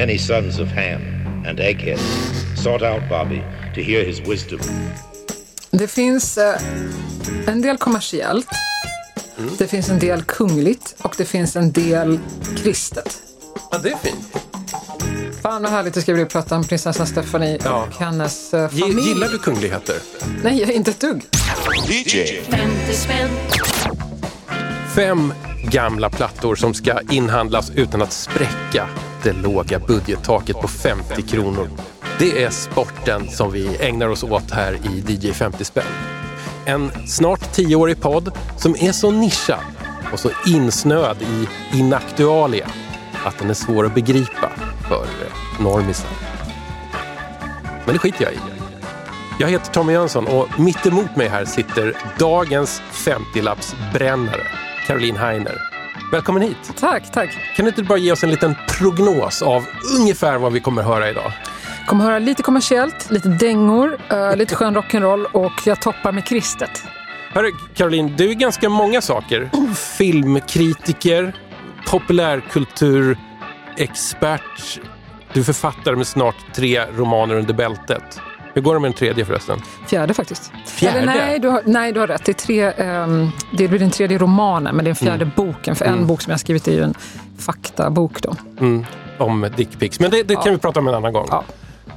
Many sons of Ham and Egghead sought out Bobby to hear his wisdom. Det finns eh, en del kommersiellt, det finns en del kungligt och det finns en del kristet. Ja, det är fint. Fan vad härligt det ska bli att prata om prinsessan Stephanie Ja. och hennes eh, familj. Gillar du kungligheter? Nej, jag är inte ett dugg. DJ. 50 spänn. Fem gamla plattor som ska inhandlas utan att spräcka det låga budgettaket på 50 kronor. Det är sporten som vi ägnar oss åt här i DJ 50 spänn. En snart tioårig podd som är så nischad och så insnöad i inaktualia att den är svår att begripa för normisen. normisar. Men det skiter jag i. Jag heter Tommy Jönsson och mitt emot mig här sitter dagens 50-lappsbrännare, Caroline Heiner. Välkommen hit! Tack, tack. Kan du inte bara ge oss en liten prognos av ungefär vad vi kommer höra idag? Kommer höra lite kommersiellt, lite dängor, eh, lite skön rock'n'roll och jag toppar med kristet. Hörru, Caroline, du är ganska många saker. Filmkritiker, populärkulturexpert, du är författare med snart tre romaner under bältet. Hur går det med den tredje förresten? Fjärde faktiskt. Fjärde? Eller nej du, har, nej, du har rätt. Det, är tre, ehm, det blir den tredje romanen, men det är den fjärde Mm. boken. För en bok som jag har skrivit är ju en faktabok då. Mm, om dickpics. Men det, det kan Ja. vi prata om en annan gång. Ja.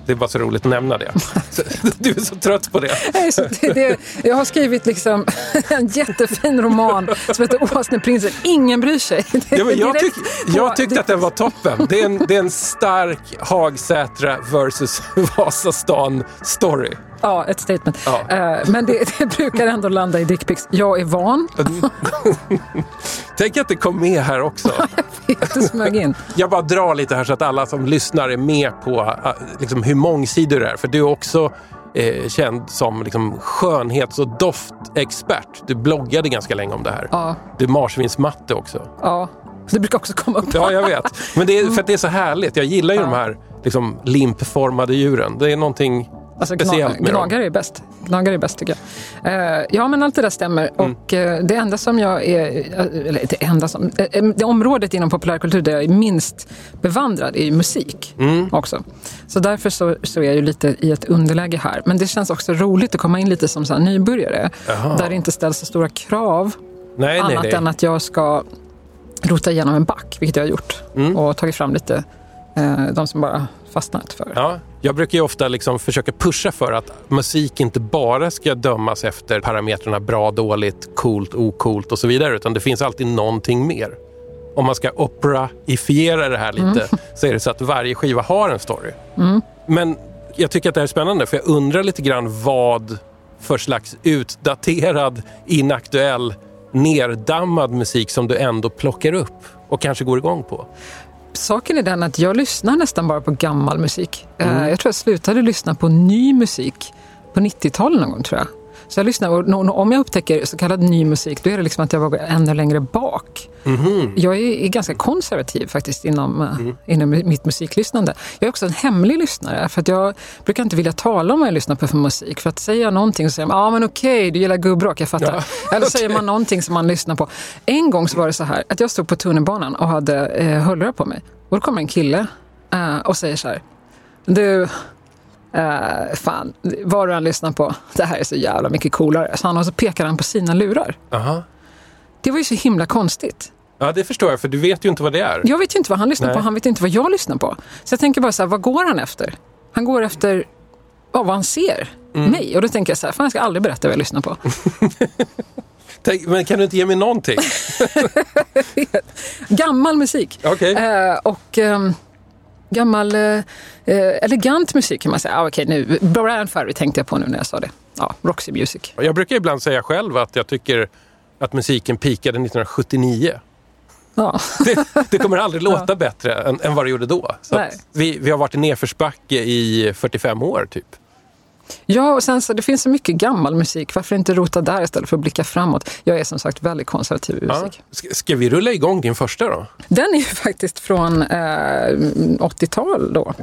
Det bara så roligt att nämna det. Du är så trött på det. Nej, så det, det, jag har skrivit liksom en jättefin roman som heter Åsneprinsen. Ingen bryr sig. Ja, men jag, tyck, jag tyckte att den var toppen. Det är en, det är en stark Hagsätra versus Vasastan-story. Ja, ett statement. Ja. Eh, Men det, det brukar ändå landa i dickpics. Jag är van. Tänk att det kom med här också. Det smög in. Jag bara drar lite här så att alla som lyssnar är med på äh, liksom, hur mångsidig du är. För du är också eh, känd som liksom, skönhets och doftexpert. Du bloggade ganska länge om det här. Ja, Du är marsvinsmatte också. ja. Det brukar också komma upp. Ja, jag vet. Men det är för att det är så härligt. Jag gillar ju de här liksom, limpformade djuren. Det är någonting Alltså, speciellt gna, med dem. gnagare är bäst. Gnagare är bäst tycker jag. Eh, ja, men allt det där stämmer. Mm. Och eh, det enda som jag är, eh, eller det enda som, eh, det området inom populärkultur där jag är minst bevandrad är ju musik Mm. också. Så därför så, så är jag ju lite i ett underläge här. Men det känns också roligt att komma in lite som så nybörjare. Jaha. Där det inte ställs så stora krav. Nej, nej, annat nej. än att jag ska rota igenom en back, vilket jag har gjort. Mm. Och tagit fram lite, eh, de som bara fastnat för. Ja, jag brukar ofta liksom försöka pusha för att musik inte bara ska dömas efter parametrarna bra, dåligt, coolt, ocoolt och så vidare. Utan det finns alltid någonting mer. Om man ska operaifiera det här lite så är det så att varje skiva har en story. Men jag tycker att det här är spännande för jag undrar lite grann vad för slags utdaterad, inaktuell, nerdammad musik som du ändå plockar upp och kanske går igång på. Saken är den att jag lyssnar nästan bara på gammal musik. Eh, Mm. Jag tror jag slutade lyssna på ny musik på 90-talet någon gång tror jag. Så jag lyssnar, och om jag upptäcker så kallad ny musik, då är det liksom att jag går ännu längre bak. Mhm. Jag är, ganska konservativ faktiskt inom, eh, Mm. inom mitt musiklyssnande. Jag är också en hemlig lyssnare, för att jag brukar inte vilja tala om vad jag lyssnar på för musik. För att säger jag någonting så säger man, ja ah, men okej, du gillar gubbrock, jag fattar. Ja, Eller säger man någonting som man lyssnar på. En gång så var det så här, att jag stod på tunnelbanan och hade eh, hörlurar på mig. Och då kommer en kille eh, och säger så här, du, eh, fan, vad du än lyssnar på, det här är så jävla mycket coolare. Så han, och så pekar han på sina lurar. Aha. Det var ju så himla konstigt. Ja, det förstår jag, för du vet ju inte vad det är. Jag vet ju inte vad han lyssnar Nej. på, han vet inte vad jag lyssnar på. Så jag tänker bara så här, vad går han efter? Han går efter ja, vad han ser, Mm. mig. Och då tänker jag så här, fan jag ska aldrig berätta vad jag lyssnar på. Tänk, men kan du inte ge mig någonting? Gammal musik. Okej. Eh, och ehm, gammal eh, eh, elegant musik kan man säga. Ah, Okej, nu, Brian Ferry tänkte jag på nu när jag sa det. Ja, Roxy Music. Jag brukar ibland säga själv att jag tycker att musiken pikade 1979. Ja. Det, det kommer aldrig låta bättre än, än vad det gjorde då. Vi, vi har varit i nedförsbacke i 45 år typ. Ja, och sen så det finns så mycket gammal musik. Varför inte rota där istället för att blicka framåt? Jag är som sagt väldigt konservativ i Ja. musik. Ska, ska vi rulla igång din första då? Den är ju faktiskt från eh, 80-tal då.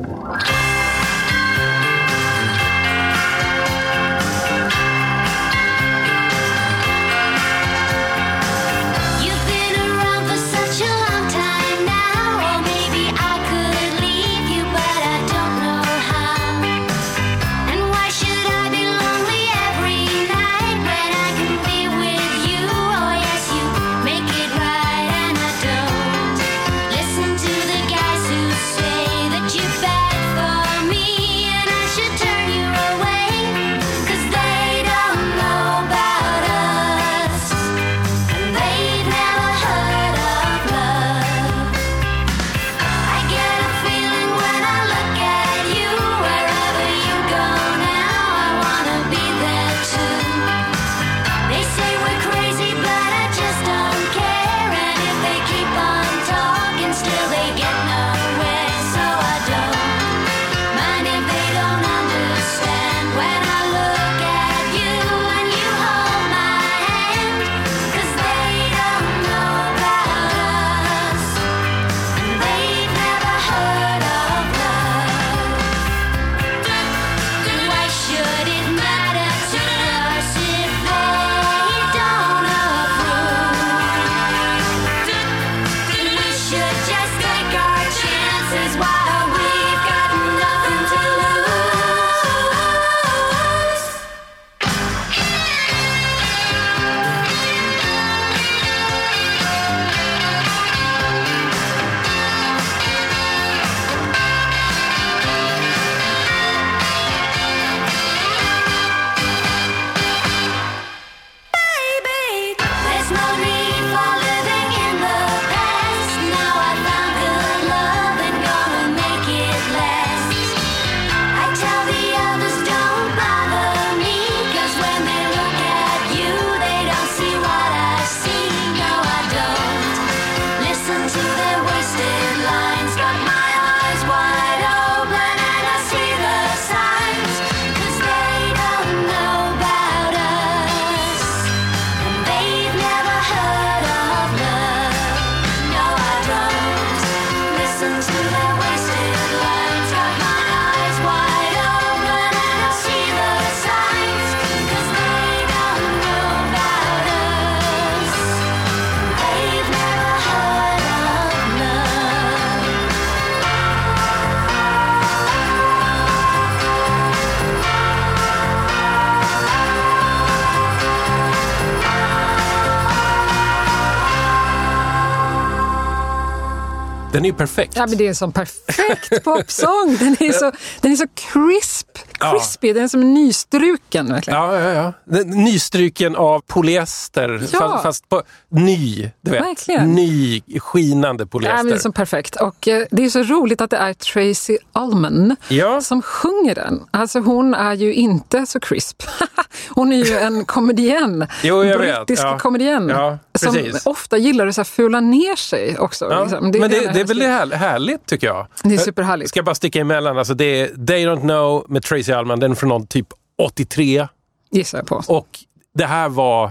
Den är ju perfekt. Ja, men det är en sån perfekt popsång. Den är så, den är så crisp. Crispy. Den är som nystruken verkligen. Ja, ja, ja. Den- Nystryken av polyester, Ja. fast, fast på ny. Du vet. Verkligen. Ny, skinande polyester. Ja, men det är så perfekt. Och eh, det är så roligt att det är Tracy Ullman Ja. som sjunger den. Alltså hon är ju inte så crisp. hon är ju en komedienn. Jo, jag vet. Brittisk Ja. komedienn. Ja, som ofta gillar att så här fula ner sig också. Ja, liksom. men det, det är väl liv. här, härligt tycker jag. Det är superhärligt. Ska jag bara sticka emellan. Alltså det är They Don't Know med Tracy Allman. Den är från någon typ 83. Gissar jag på. Och det här var,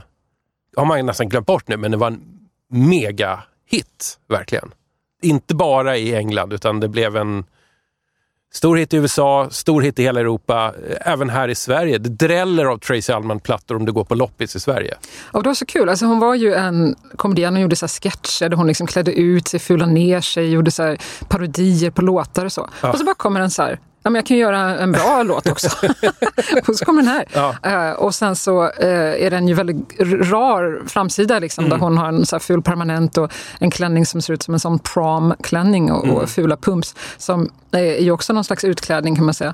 har man nästan glömt bort nu, men det var en mega hit verkligen. Inte bara i England utan det blev en stor hit i USA, stor hit i hela Europa, även här i Sverige. Det dräller av Tracy Allman-plattor om du går på loppis i Sverige. Och det var så kul. Alltså hon var ju en komedian och gjorde så här sketcher där hon liksom klädde ut sig, fulade ner sig, gjorde så här parodier på låtar och så. Och så bara kommer den så här, ja, men jag kan göra en bra låt också. och så kommer den här. Ja. Eh, och sen så eh, är den ju väldigt rar framsida liksom, Mm. där hon har en så här ful permanent och en klänning som ser ut som en sån prom-klänning och, Mm. och fula pumps som är ju också någon slags utklädning kan man säga.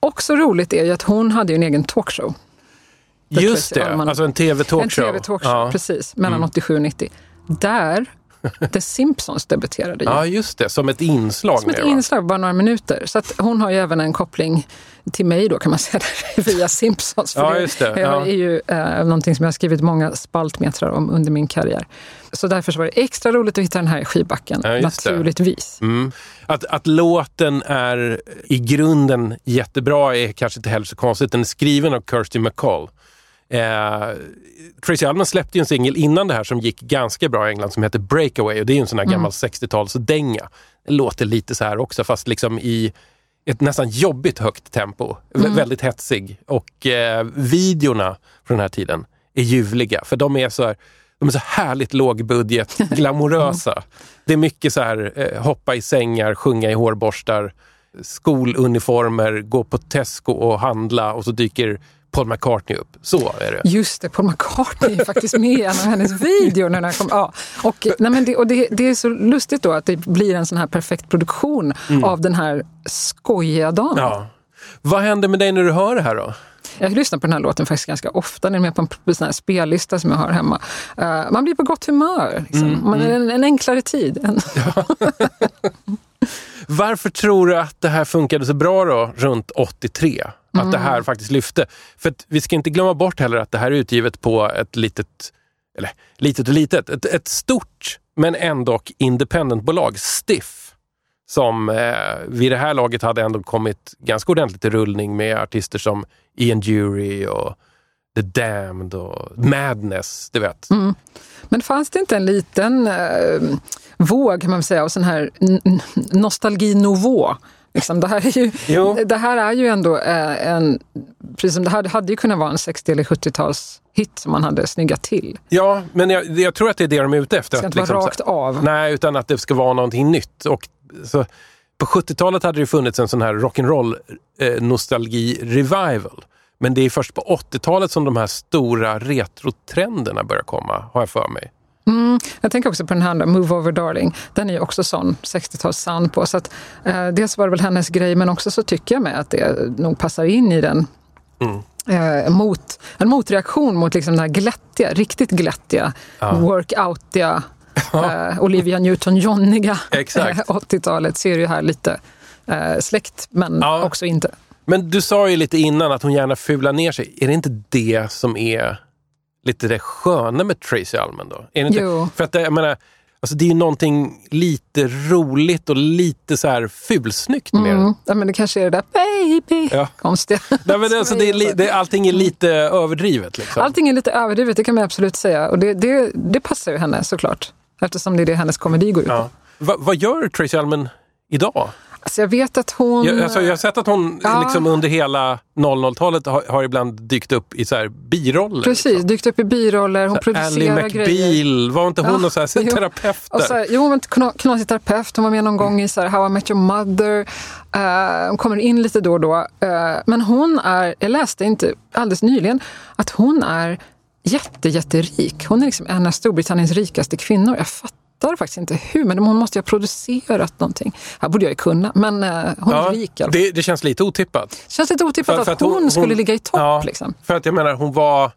Också roligt är ju att hon hade ju en egen talkshow. Just det, alltså en tv-talkshow. En tv-talkshow, Ja. Mm. precis. Mellan 87 och 90. Där The Simpsons debuterade ju. ja, just det. Som ett inslag. Som ett inslag, bara några minuter. Så att hon har ju även en koppling till mig då kan man säga, via Simpsons. För Ja, just det. Jag Ja. är ju eh, någonting som jag har skrivit många spaltmetrar om under min karriär. Så därför så var det extra roligt att hitta den här i skivbacken, Ja, det. naturligtvis. Mm. Att, att låten är i grunden jättebra är kanske inte heller så konstigt. Den är skriven av Kirsty McCall. Eh, Tracy Allman släppte ju en singel innan det här som gick ganska bra i England som heter Breakaway och det är ju en sån här gammal 60-talsdänga. Den låter lite så här också fast liksom i ett nästan jobbigt högt tempo. Vä- Väldigt hetsig. Och eh, videorna från den här tiden är ljuvliga för de är så här, de är så härligt lågbudget, glamorösa. Det är mycket så här eh, hoppa i sängar, sjunga i hårborstar, skoluniformer, gå på Tesco och handla och så dyker Paul McCartney upp. Så är det. Just det, Paul McCartney är faktiskt med i en av hennes videor. När den kom, ja. och, nej men det, och det, det är så lustigt då att det blir en sån här perfekt produktion av den här skojiga damen. Mm. Ja. Vad händer med dig när du hör det här då? Jag lyssnar på den här låten faktiskt ganska ofta. Den är med på en sån spellista som jag har hemma. Eh, man blir på gott humör. Liksom. man, en, en enklare tid. En, Varför tror du att det här funkade så bra då runt 83? Att det här faktiskt lyfte? För vi ska inte glömma bort heller att det här är utgivet på ett litet, eller litet och litet, ett, ett stort men ändå independentbolag, Stiff. Som eh, vid det här laget hade ändå kommit ganska ordentligt i rullning med artister som Ian Jury och The Damned och Madness, du vet. men fanns det inte en liten eh, våg kan man säga av sån här nostalgi nouveau? Liksom, det, här är ju, Jo. det här är ju ändå eh, en... Precis som det här det hade ju kunnat vara en 60 eller 70-tals hit som man hade snyggat till. Ja, men jag, jag tror att det är det de är ute efter. Det ska att inte vara liksom rakt av. Nej, utan att det ska vara någonting nytt. Och, så, på 70-talet hade det funnits en sån här rock'n'roll eh, nostalgi-revival. Men det är först på 80-talet som de här stora retrotrenderna börjar komma, har jag för mig. Jag tänker också på den här Move Over Darling. Den är ju också sån 60-tals sound på. Så att, eh, dels var det väl hennes grej, men också så tycker jag med att det nog passar in i den. Eh, mot, en motreaktion mot liksom den här glättiga, riktigt glättiga, workoutiga, eh, Olivia Newton-Johniga Exakt. 80-talet. Ser ju här lite eh, släkt, men Ja. också inte. Men du sa ju lite innan att hon gärna fular ner sig. Är det inte det som är lite det sköna med Tracy Allman då? Är det inte? Jo. För att det, jag menar, alltså det är ju någonting lite roligt och lite så här fulsnyggt med. Mm. Ja, men det kanske är det där baby, Ja. konstiga. Nej, men det, alltså, det är, det, allting är lite överdrivet. Liksom. Allting är lite överdrivet, det kan man absolut säga. Och det, det, det passar ju henne såklart. Eftersom det är det hennes komedi går ut på. Ja. Va, vad gör Tracy Allman idag? Alltså jag vet att hon... Jag, alltså, jag har sett att hon Ja. liksom under hela 00-talet har, har ibland dykt upp i så här biroller. Precis, liksom. dykt upp i biroller, hon Ally producerar grejer. McBeal, var inte hon Ja, någon så här, jo. terapeut Och så här, jo, hon var kna- knasig terapeut. Hon var med någon gång i så här, How I Met Your Mother. Eh, hon kommer in lite då och då. Eh, men hon är, jag läste inte alldeles nyligen, att hon är jätte, jätterik. Hon är liksom en av Storbritanniens rikaste kvinnor. Jag fattar fattar faktiskt inte hur, men hon måste ju ha producerat någonting. Här borde jag ju kunna, men eh, hon är rik. fall. det, det känns lite otippat. känns lite otippat För- för att, att hon, hon- skulle hon- ligga i topp. Ja, Liksom. För att jag menar, hon var,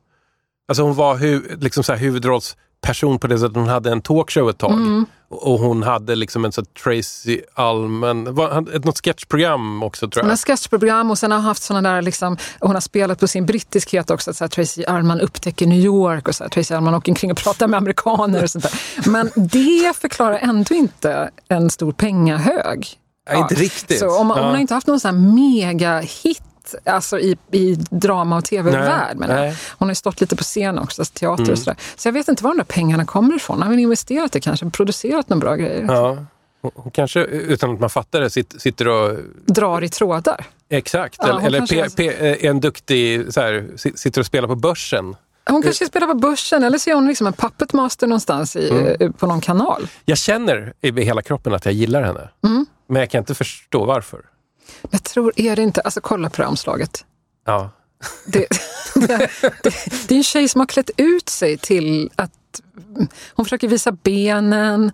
alltså hon var hu, liksom så här huvudrollsperson på det sättet. Hon hade en talkshow ett tag. Mm. Och hon hade liksom en sån Tracy Allman, var- hade ett- något sketchprogram också tror Hon har jag. sketchprogram och sen har haft såna där, liksom, hon har spelat på sin brittiskhet också. Så här, Tracy Allman upptäcker New York och så här, Tracy Allman åker omkring och pratar med amerikaner och sånt där. Men det förklarar ändå inte en stor pengahög. Nej, inte riktigt. Så om, man- Ja. hon har inte haft någon sån här mega-hit alltså i, i drama och tv-värld. Mm. Hon har ju stått lite på scen också, teater och sådär. Så jag vet inte var de där pengarna kommer ifrån. Har väl investerat det kanske, producerat några bra grejer. Ja. Hon, hon kanske, utan att man fattar det, sitter, och... Drar i trådar. Exakt. Ja, hon eller kanske pe, pe, är en duktig, så här, si- sitter och spelar på börsen. Hon kanske spelar på börsen eller så är hon liksom en puppet master någonstans i, Mm. eh, på någon kanal. Jag känner i hela kroppen att jag gillar henne. Mm. Men jag kan inte förstå varför. Jag tror, är det inte, alltså kolla på det omslaget. Ja. Det, det, det, det är en tjej som har klätt ut sig till att hon försöker visa benen.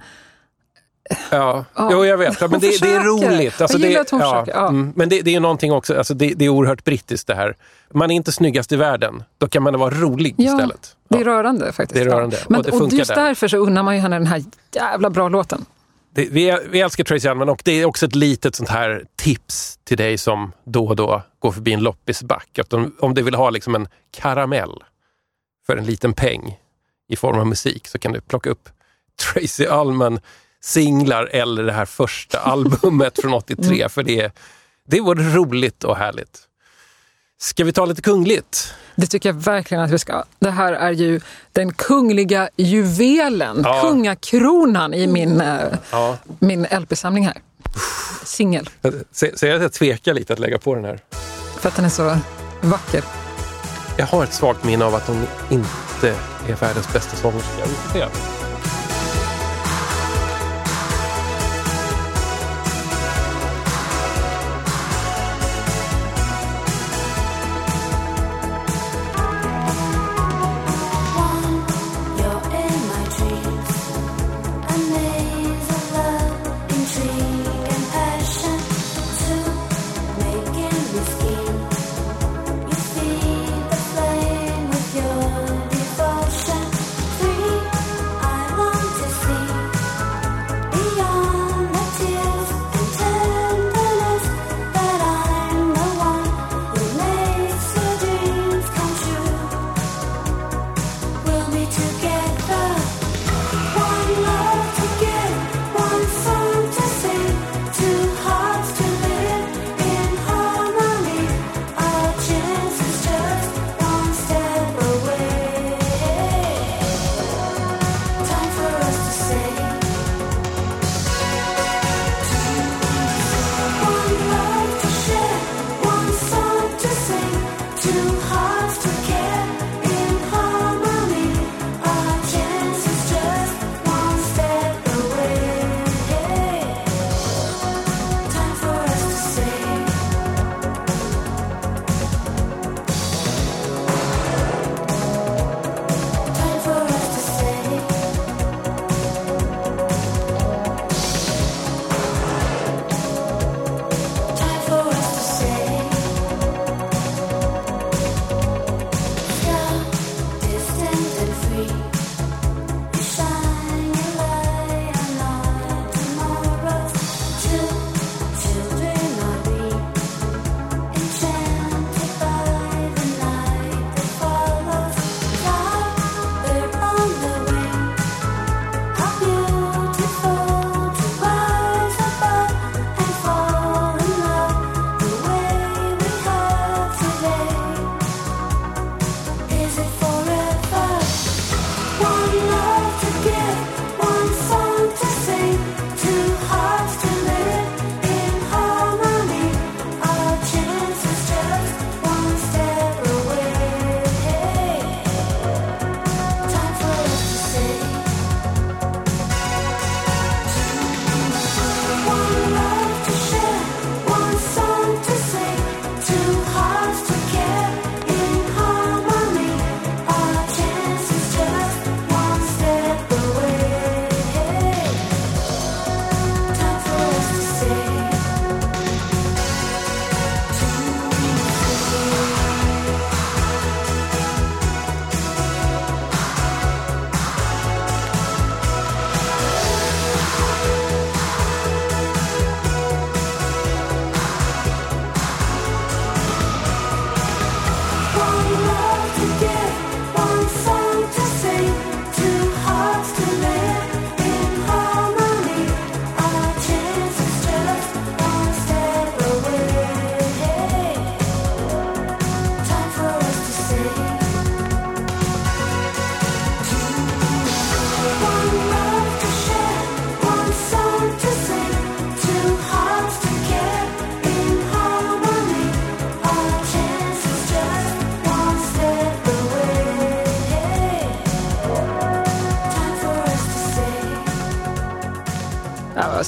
Ja, Ja. Jo, jag vet. Ja, men det, det är roligt. Alltså, Jag gillar det, att hon ja, försöker, ja. mm, men det, det är någonting också, alltså, det, det är oerhört brittiskt det här. Man är inte snyggast i världen, då kan man vara rolig Ja, istället. Det är Ja. rörande faktiskt. Det är rörande. Ja. Men, Och det och just där. därför så unnar man ju henne den här jävla bra låten. Det, vi, vi älskar Tracy Allman och det är också ett litet sånt här tips till dig som då och då går förbi en loppisback. Att om, om du vill ha liksom en karamell för en liten peng i form av musik så kan du plocka upp Tracy Allman singlar eller det här första albumet från 83 för det, det var roligt och härligt. Ska vi ta lite kungligt? Det tycker jag verkligen att vi ska. Det här är ju den kungliga juvelen, Ja. kungakronan i min, eh, Ja. min LP-samling här. Singel. Säger att jag tvekar lite att lägga på den här. För att den är så vacker. Jag har ett svagt minne av att hon inte är världens bästa sångerska. Vi får se.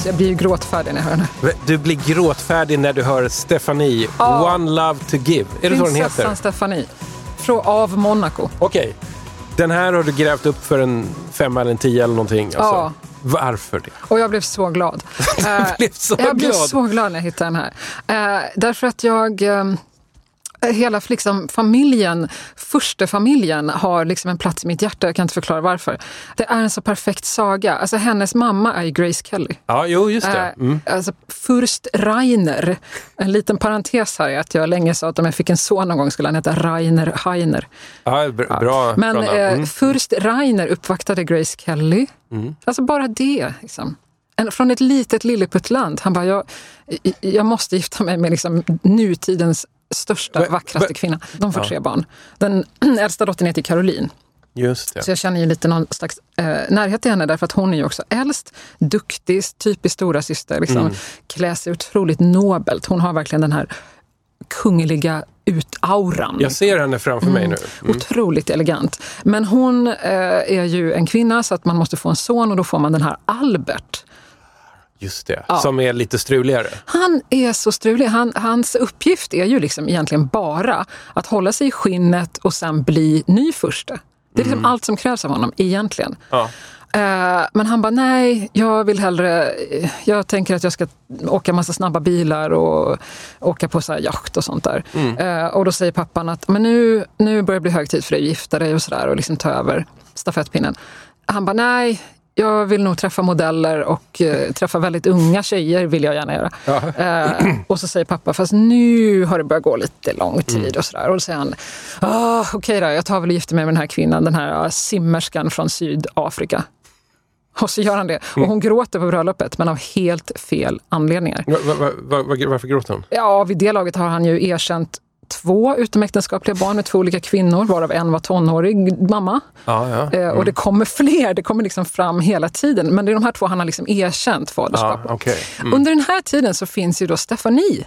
Alltså jag blir ju gråtfärdig när jag hör henne. Du blir gråtfärdig när du hör Stephanie, Ja. One Love to Give. Är det så den heter? Prinsessan Stephanie. Från, av Monaco. Okej. Den här har du grävt upp för en femma eller en tia eller någonting. Alltså. Ja. Varför det? Och jag blev så glad. Eh, blev så jag blev glad. så glad när jag hittade den här. Eh, därför att jag... Hela liksom, familjen, första familjen har liksom en plats i mitt hjärta. Jag kan inte förklara varför. Det är en så perfekt saga. Alltså, hennes mamma är ju Grace Kelly. Ja, jo, just det. Eh, Mm. Alltså, Furst Rainer. En liten parentes här är att jag länge sa att om jag fick en son någon gång skulle han heta Rainer Heiner. Ja, bra, bra Men bra eh, Mm. Furst Rainer uppvaktade Grace Kelly. Alltså bara det. Liksom. Från ett litet lilleputtland. Han bara, jag, jag måste gifta mig med liksom, nutidens största, vackraste kvinna. De får tre barn. Den äldsta dottern heter Caroline. Just det. Så jag känner ju lite någon slags eh, närhet till henne därför att hon är ju också äldst, duktig, typiskt stora syster. Liksom, Mm. Klär sig otroligt nobelt. Hon har verkligen den här kungliga utauran. Jag ser henne framför mig nu. Mm. Otroligt elegant. Men hon eh, är ju en kvinna så att man måste få en son och då får man den här Albert. Just det. Som är lite struligare. Han är så strulig. Han, hans uppgift är ju liksom egentligen bara att hålla sig i skinnet och sen bli ny furste. Det är liksom allt som krävs av honom egentligen. Ja. Eh, men han bara, nej, jag vill hellre... Jag tänker att jag ska åka massa snabba bilar och åka på så här jakt och sånt där. Eh, och då säger pappan att men nu, nu börjar det bli hög tid för dig att gifta dig och sådär och liksom ta över stafettpinnen. Han bara, nej, jag vill nog träffa modeller och eh, träffa väldigt unga tjejer vill jag gärna göra. Eh, och så säger pappa, fast nu har det börjat gå lite lång tid och sådär. Och då säger han, ah, okej då, jag tar väl och gifter mig med den här kvinnan, den här simmerskan från Sydafrika. Och så gör han det. Och hon gråter på bröllopet, men av helt fel anledningar. Va, va, va, varför gråter hon? Ja, vid det laget har han ju erkänt två utomäktenskapliga barn med två olika kvinnor, varav en var tonårig mamma. Ja, ja. Eh, Och det kommer fler, det kommer liksom fram hela tiden. Men det är de här två han har liksom erkänt ja faderskapet. okej. Mm. Under den här tiden så finns ju då Stefanie,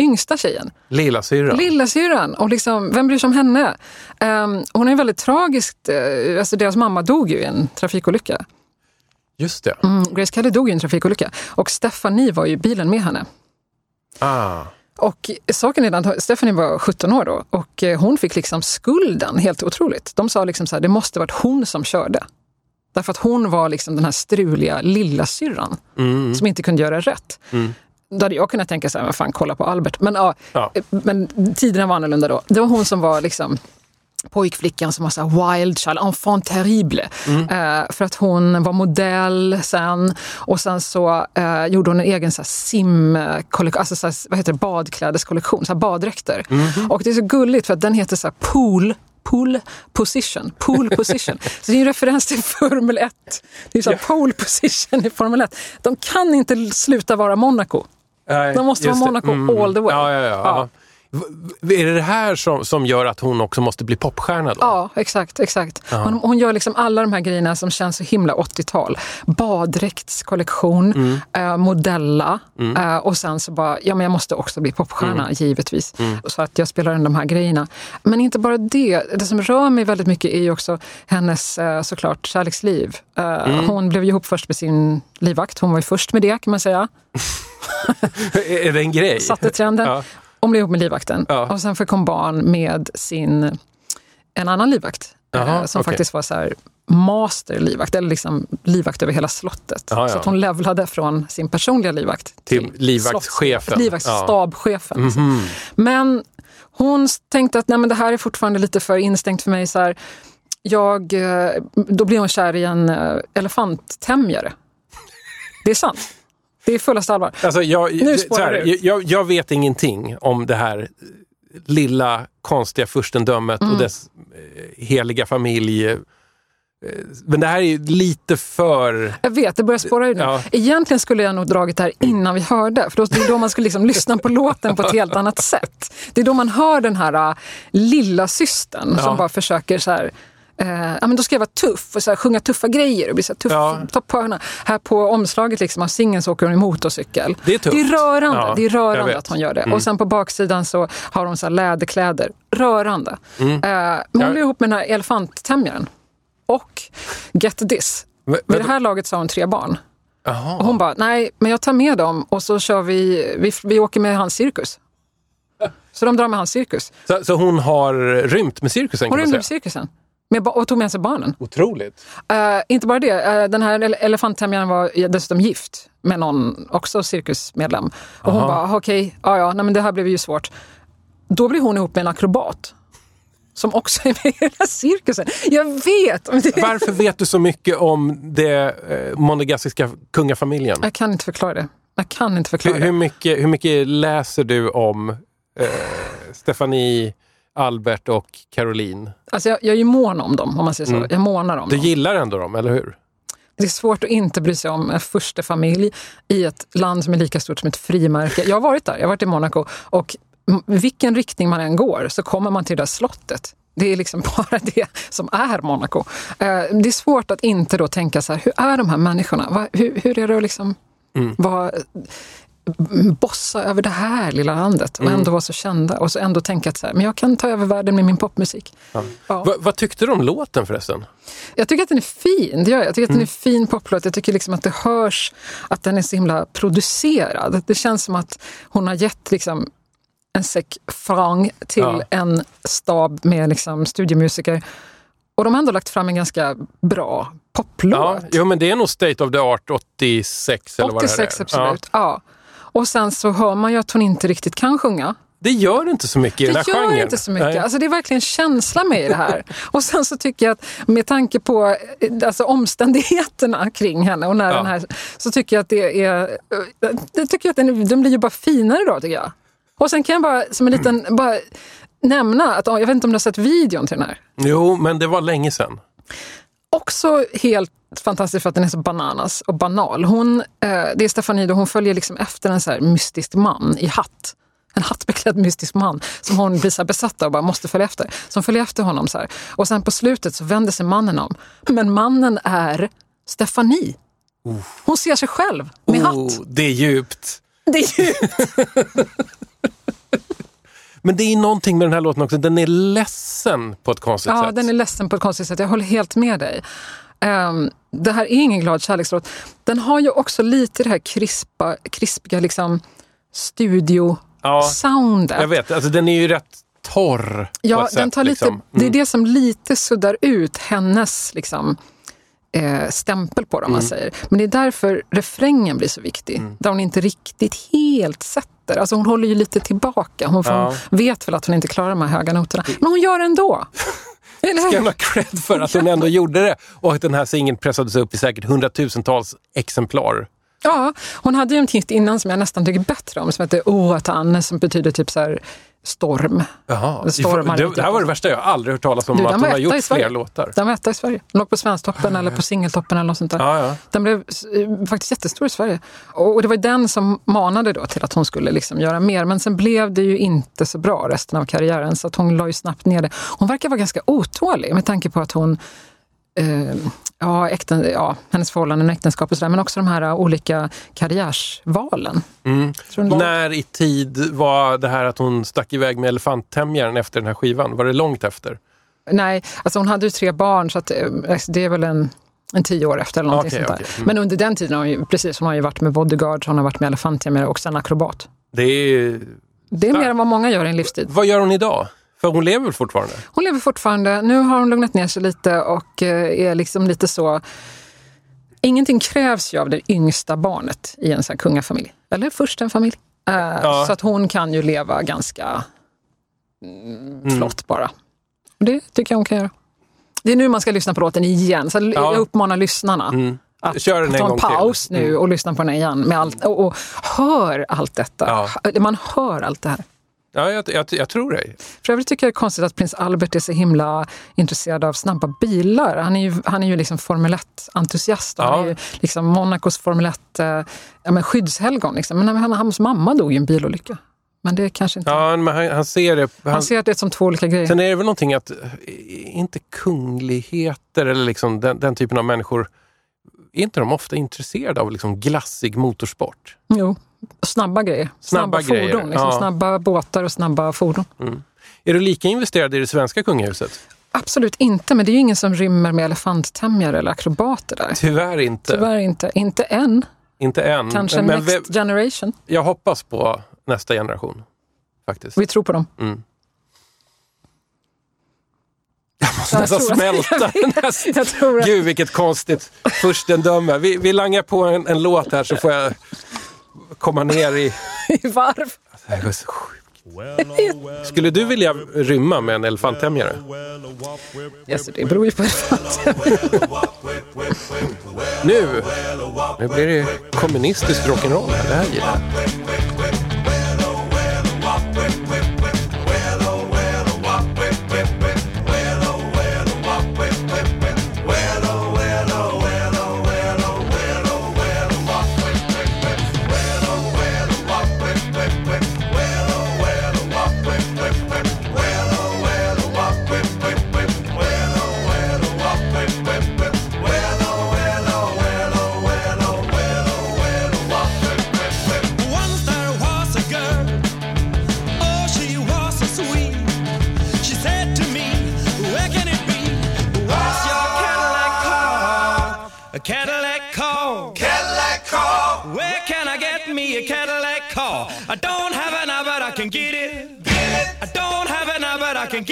yngsta tjejen. Lilla syrran. Lillasyrran. Och liksom, vem bryr sig om henne? Ehm, hon är väldigt tragiskt, eh, alltså deras mamma dog ju i en trafikolycka. Just det. Mm, Grace Kelly dog i en trafikolycka. Och Stephanie var ju i bilen med henne. Ah. Och saken är den att Stephanie var 17 år då och eh, hon fick liksom skulden, helt otroligt. De sa liksom så här, det måste varit hon som körde. Därför att hon var liksom den här struliga lillasyrran Mm. som inte kunde göra rätt. Då hade jag kunnat tänka så här, vad fan, kolla på Albert. Men, ja, Ja. eh, men tiderna var annorlunda då. Det var hon som var liksom pojkflickan som var så wild child, enfant terrible. Eh, för att hon var modell sen och sen så eh, gjorde hon en egen så simkollektion, alltså så här, vad heter det, badklädeskollektion, så baddräkter. Och det är så gulligt för att den heter så här, pool Pool position. Pool position. Så det är en referens till Formel 1. Det är så här, pole position i Formel 1. De kan inte sluta vara Monaco. Nej, De måste vara. Monaco all the way. Ja, ja, ja. Ja. ja. Är det det här som, som gör att hon också måste bli popstjärna? Då? Ja, exakt. exakt. Hon, hon gör liksom alla de här grejerna som känns så himla 80-tal. Baddräktskollektion, Mm. eh, modella eh, och sen så bara, ja men jag måste också bli popstjärna Mm. givetvis. Så att jag spelar in de här grejerna. Men inte bara det, det som rör mig väldigt mycket är ju också hennes eh, såklart kärleksliv. Eh, Mm. Hon blev ju ihop först med sin livvakt, hon var ju först med det kan man säga. Är det en grej? Satte trenden. Ja. Hon blev ihop med livvakten Ja. och sen fick hon barn med sin, en annan livvakt. Jaha, eh, som okej. faktiskt var så här master livvakt, eller liksom livvakt över hela slottet. Ja, ja. Så att hon levlade från sin personliga livvakt Till livvaktschefen. slotts- Livvaktsstabschefen. Ja. alltså. Mhm. Men hon tänkte att Nej, men det här är fortfarande lite för instängt för mig. Så här, jag, eh, då blir hon kär i en eh, elefanttämjare. Det är sant. Det är fullaste allvar. Alltså, jag, Nu spårar du. jag, jag vet ingenting om det här lilla konstiga furstendömet Mm. och dess eh, heliga familj. Eh, Men det här är ju lite för... Jag vet, det börjar spåra ur nu. Ja. Egentligen skulle jag nog dragit det här innan vi hörde. För då, det är då man skulle liksom lyssna på låten på ett helt annat sätt. Det är då man hör den här äh, lilla systern Ja. som bara försöker så här, eh, ja, men då ska jag vara tuff och så här, sjunga tuffa grejer och bli så här, tuff, Ja. ta på hörna. Här på omslaget liksom, av singeln så åker hon i motorcykel. Det är tufft. Det är rörande, Ja, det är rörande att hon gör det. Mm. Och sen på baksidan så har hon så här läderkläder. Rörande. Mm. Eh, men hon blev ihop med den här elefanttämjaren. Och, get this, Men- vid det här laget så har hon tre barn. Jaha. Och hon bara, nej, men jag tar med dem och så kör vi, vi, vi åker med hans cirkus. Så de drar med hans cirkus. Så, så hon har rymt med cirkusen Hon rymde med cirkusen. Med, och tog med sig barnen. Otroligt. Eh, inte bara det, eh, den här ele- elefanttämjaren var dessutom gift med någon, också cirkusmedlem. Och hon bara, okej, ja ja, nej, men det här blev ju svårt. Då blir hon ihop med en akrobat. Som också är med i den här cirkusen. Jag vet! det- Varför vet du så mycket om det eh, monegaskiska kungafamiljen? Jag kan inte förklara det. Jag kan inte förklara Hur, hur, det. mycket, hur mycket läser du om eh, Stefanie, Albert och Caroline? Alltså jag, jag är ju mån om dem, om man säger så. Mm. Jag månar om Du dem. gillar ändå dem, eller hur? Det är svårt att inte bry sig om en första familj i ett land som är lika stort som ett frimärke. Jag har varit där, jag har varit i Monaco och vilken riktning man än går så kommer man till det där slottet. Det är liksom bara det som är Monaco. Eh, Det är svårt att inte då tänka så här, hur är de här människorna? Hur, hur är det att liksom vara bossa över det här lilla landet och ändå vara så kända och så ändå tänka att så här, men jag kan ta över världen med min popmusik. Ja. Va, vad tyckte du om låten förresten? Jag tycker att den är fin. Det gör jag. jag tycker att den är fin poplåt. Jag tycker liksom att det hörs att den är så himla producerad. Det känns som att hon har gett liksom en säck frang till Ja. en stab med liksom studiomusiker. Och de har ändå lagt fram en ganska bra poplåt. Ja, jo, men det är nog State of the Art 86 eller vad det 86 här är. absolut. Ja. Och sen så hör man ju att hon inte riktigt kan sjunga. Det gör inte så mycket i den Det här gör genren. inte så mycket. Nej. Alltså det är verkligen känsla med i det här. Och sen så tycker jag att med tanke på eh, alltså omständigheterna kring henne och när Ja. den här, så tycker jag att det är, eh, det tycker jag att den, den blir ju bara finare då tycker jag. Och sen kan jag bara som en liten, bara nämna att, jag vet inte om du har sett videon till den här. Jo, men det var länge sedan. Också helt fantastiskt för att den är så bananas och banal. Hon, eh, det är Stefanie, då hon följer liksom efter en så här mystisk man i hatt. En hattbeklädd mystisk man som hon blir så besatt av och bara måste följa efter. Så hon följer efter honom så här. Och sen på slutet så vänder sig mannen om. Men mannen är Stefanie. Hon ser sig själv med Oh, hatt. det är djupt. Det är ju... Men det är någonting med den här låten också. Den är ledsen på ett konstigt Ja, sätt. den är ledsen på ett konstigt sätt. Jag håller helt med dig. Ehm, det här är ingen glad kärlekslåt. Den har ju också lite det här krispa, krispiga liksom, studio-soundet. Jag vet, alltså den är ju rätt torr Ja, den sätt. tar lite, liksom. det är Mm. det som lite suddar ut hennes liksom, eh, stämpel på det, om man Mm. säger. Men det är därför refrängen blir så viktig. Där hon inte riktigt helt sätter. Alltså hon håller ju lite tillbaka. Hon får, Ja. vet väl att hon inte klarar de här höga noterna. Men hon gör det ändå. Ska hon ha cred för att hon ändå gjorde det och att den här singeln pressades upp i säkert hundratusentals exemplar. Ja, hon hade ju en hit innan som jag nästan tycker bättre om som heter Oatan som betyder typ så här storm. Jaha. Det det, här var det värsta jag aldrig hört talas om, Du, att hon har gjort fler låtar. Den var etta i Sverige. Den låg på Svensktoppen eller på Singeltoppen eller något sånt där. Ja, ja. Den blev eh, faktiskt jättestor i Sverige. Och det var den som manade då till att hon skulle liksom göra mer. Men sen blev det ju inte så bra resten av karriären så att hon la ju snabbt ner det. Hon verkar vara ganska otålig med tanke på att hon eh, Ja, äkten, ja, hennes förhållanden och äktenskap och sådär, men också de här eh, olika karriärsvalen. Mm. När i tid var det här att hon stack iväg med elefanttämjaren efter den här skivan? Var det långt efter? Nej, alltså hon hade ju tre barn så att, eh, det är väl en, en tio år efter eller någonting Okej, sånt där. okej. Mm. Men under den tiden har hon ju, precis, hon har ju varit med bodyguards, hon har varit med elefanttämjare och sen akrobat. Det är... Det är mer än vad många gör i en livstid. Vad gör hon idag? För hon lever väl fortfarande? Hon lever fortfarande. Nu har hon lugnat ner sig lite och eh, är liksom lite så... Ingenting krävs ju av det yngsta barnet i en sån kungafamilj. Eller först en familj. Eh, Ja. Så att hon kan ju leva ganska mm, flott bara. Och det tycker jag hon kan göra. Det är nu man ska lyssna på låten igen. Så Ja. jag uppmanar lyssnarna Mm. att Kör den en ta en till. paus nu Mm. och lyssna på den igen. Med allt, och, och hör allt detta. Man hör allt det här. Ja, jag, jag, jag tror dig. För övrigt tycker jag det är konstigt att prins Albert är så himla intresserad av snabba bilar. Han är ju, han är ju liksom Formel 1-entusiast. och Han Ja. är ju liksom Monacos Formel 1 eh, ja, men skyddshelgon. Liksom. Men han, hans mamma dog i en bilolycka. Men det är kanske inte... Ja, men han, han ser det. Han, han ser det som två olika grejer. Sen är det väl någonting att, eh, inte kungligheter eller liksom den, den typen av människor, är inte de ofta intresserade av liksom glassig motorsport? Jo, snabba grejer. Snabba, Snabba grejer, fordon. Liksom. ja. Snabba båtar och snabba fordon. Är du lika investerad i det svenska kungahuset? Absolut inte, men det är ju ingen som rymmer med elefanttämjare eller akrobater där. Tyvärr inte. Tyvärr inte. Inte än. Inte än. Kanske Men next vi- generation. jag hoppas på nästa generation. Faktiskt. Vi tror på dem. Jag måste nästan smälta jag den Gud vilket konstigt förstendöme. Vi, vi langar på en, en låt här så får jag komma ner i... I varv. Det här var så sjukt. Skulle du vilja rymma med en elefanttämjare? Yes, det beror ju på elefanten. Nu, nu blir det kommunistisk rock'n'roll här. Det här gillar jag.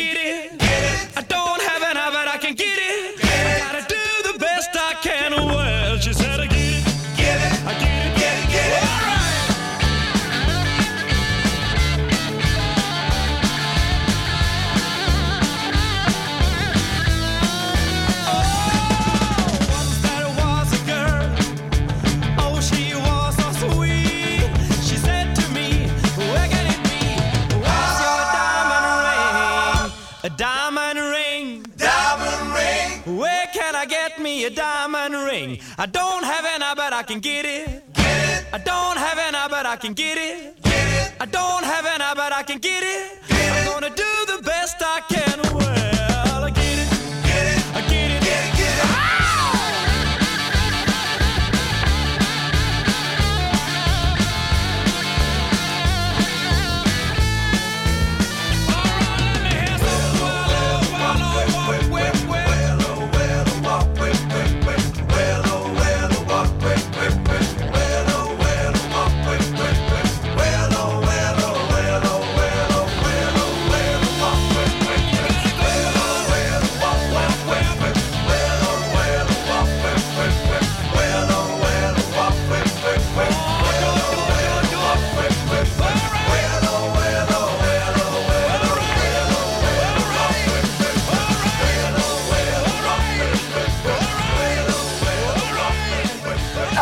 Get it. I don't have it now, but I can get it. Get it. I don't have it now, but I can get it. Get it. I don't have it now, but I can get it. I'm gonna do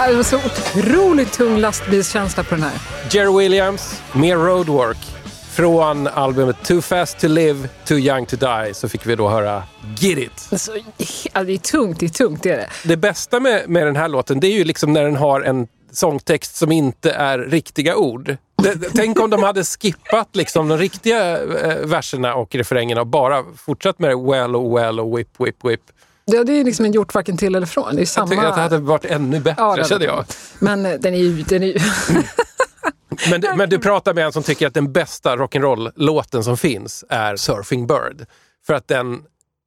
Ja, Det var så otroligt tung lastbilskänsla på den här. Jerry Williams med Roadwork. Från albumet Too Fast To Live, Too Young To Die så fick vi då höra Get It. Det är, så, ja, det är tungt, det är tungt, det är det. Det bästa med, med den här låten det är ju liksom när den har en sångtext som inte är riktiga ord. Det, det- tänk om de hade skippat liksom de riktiga eh, verserna och refrängerna och bara fortsatt med well och well och whip, whip, whip. Det, det är liksom en gjort varken till eller från. Det är Jag samma... tycker att det hade varit ännu bättre, Ja, kände jag. Men eh, den är ju... Den är ju Men, du- men du pratar med en som tycker att den bästa rock'n'roll-låten som finns är Surfing Bird. För att den,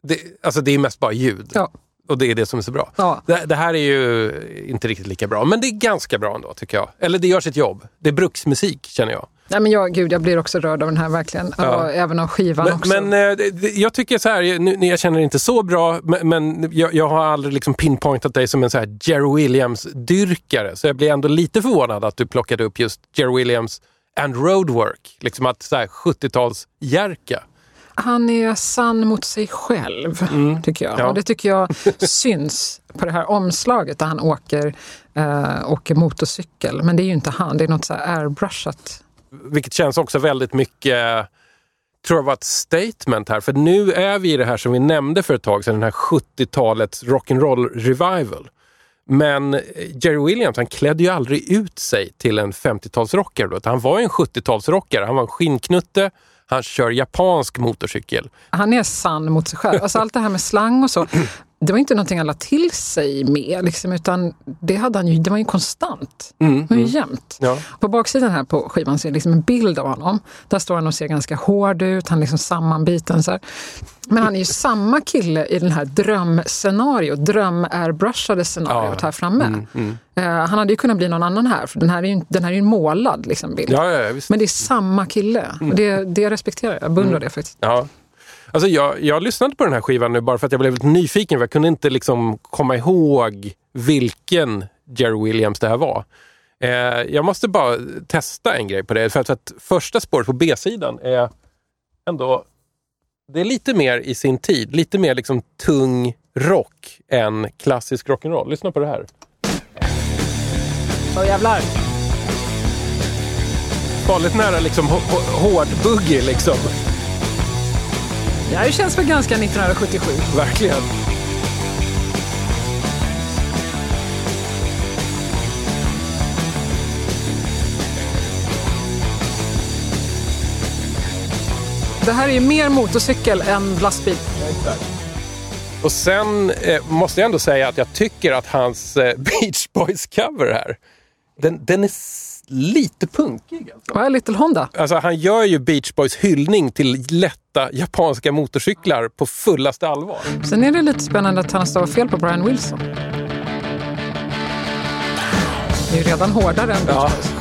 det, alltså det är mest bara ljud. ja. Och det är det som är så bra. Ja. Det, det här är ju inte riktigt lika bra, men det är ganska bra ändå tycker jag. Eller det gör sitt jobb. Det är bruksmusik känner jag. Nej, men jag, gud, jag blir också rörd av den här verkligen. Ja. Och även av skivan Men, också. men eh, jag tycker så här, nu, jag känner inte så bra, men, men jag, jag har aldrig liksom pinpointat dig som en så här Jerry Williams-dyrkare. Så jag blir ändå lite förvånad att du plockade upp just Jerry Williams and Roadwork. Liksom att så här 70-tals-Jerka. Han är sann mot sig själv, tycker jag. Mm. Ja. Och det tycker jag syns på det här omslaget där han åker, eh, åker motorcykel. Men det är ju inte han, det är något så här airbrushat. Vilket känns också väldigt mycket, tror jag var ett statement här. För nu är vi i det här som vi nämnde för ett tag sedan, den här 70-talets rock'n'roll revival. Men eh, Jerry Williams han klädde ju aldrig ut sig till en 50-talsrockare. Han var ju en 70-talsrockare. Han var en skinnknutte, han kör japansk motorcykel. Han är sann mot sig själv. Alltså allt det här med slang och så det var inte någonting han lade till sig med, liksom, utan det, hade han ju, det var ju konstant. Mm, Det var ju jämt. Ja. På baksidan här på skivan så är det liksom en bild av honom. Där står han och ser ganska hård ut, han är liksom sammanbiten. Så här. Men han är ju samma kille i den här drömscenariot, dröm-airbrushade scenariot Ja. här framme. Mm, Eh, han hade ju kunnat bli någon annan här, för den här är ju, den här är en målad liksom, bild. Ja. Men det är samma kille. Och det, det respekterar jag, jag beundrar det faktiskt. Alltså jag, jag lyssnade på den här skivan nu bara för att jag blev lite nyfiken. För jag kunde inte liksom komma ihåg vilken Jerry Williams det här var. Eh, jag måste bara testa en grej på det. För att, för att första spåret på B-sidan är ändå... Det är lite mer i sin tid. Lite mer liksom tung rock än klassisk rock'n'roll. Lyssna på det här. Åh jävlar! Farligt nära liksom hårdbuggy liksom. Det här känns väl ganska 1977. Verkligen. Det här är ju mer motorcykel än lastbil. Och sen eh, måste jag ändå säga att jag tycker att hans eh, Beach Boys-cover här, den, den är lite punkig. Alltså. Vad är Little Honda? Alltså, han gör ju Beach Boys hyllning till lätta japanska motorcyklar på fullaste allvar. Sen är det lite spännande att han stavar fel på Brian Wilson. Det är ju redan hårdare än Beach Ja.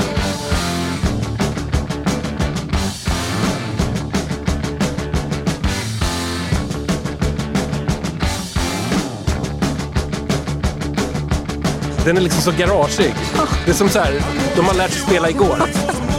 Den är liksom så garageig. Det är som så här, de har lärt sig spela igår.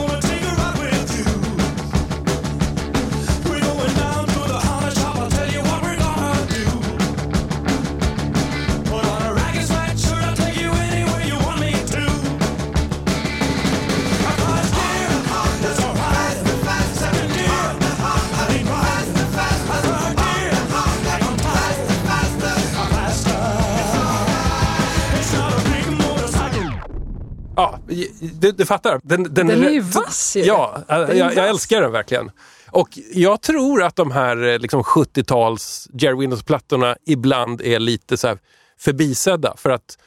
du, du fattar. Den, den, Den är ju vass ju. Ja, jag, är jag älskar den verkligen. Och jag tror att de här eh, liksom 70-tals Jerry Windows-plattorna ibland är lite så förbisedda. För att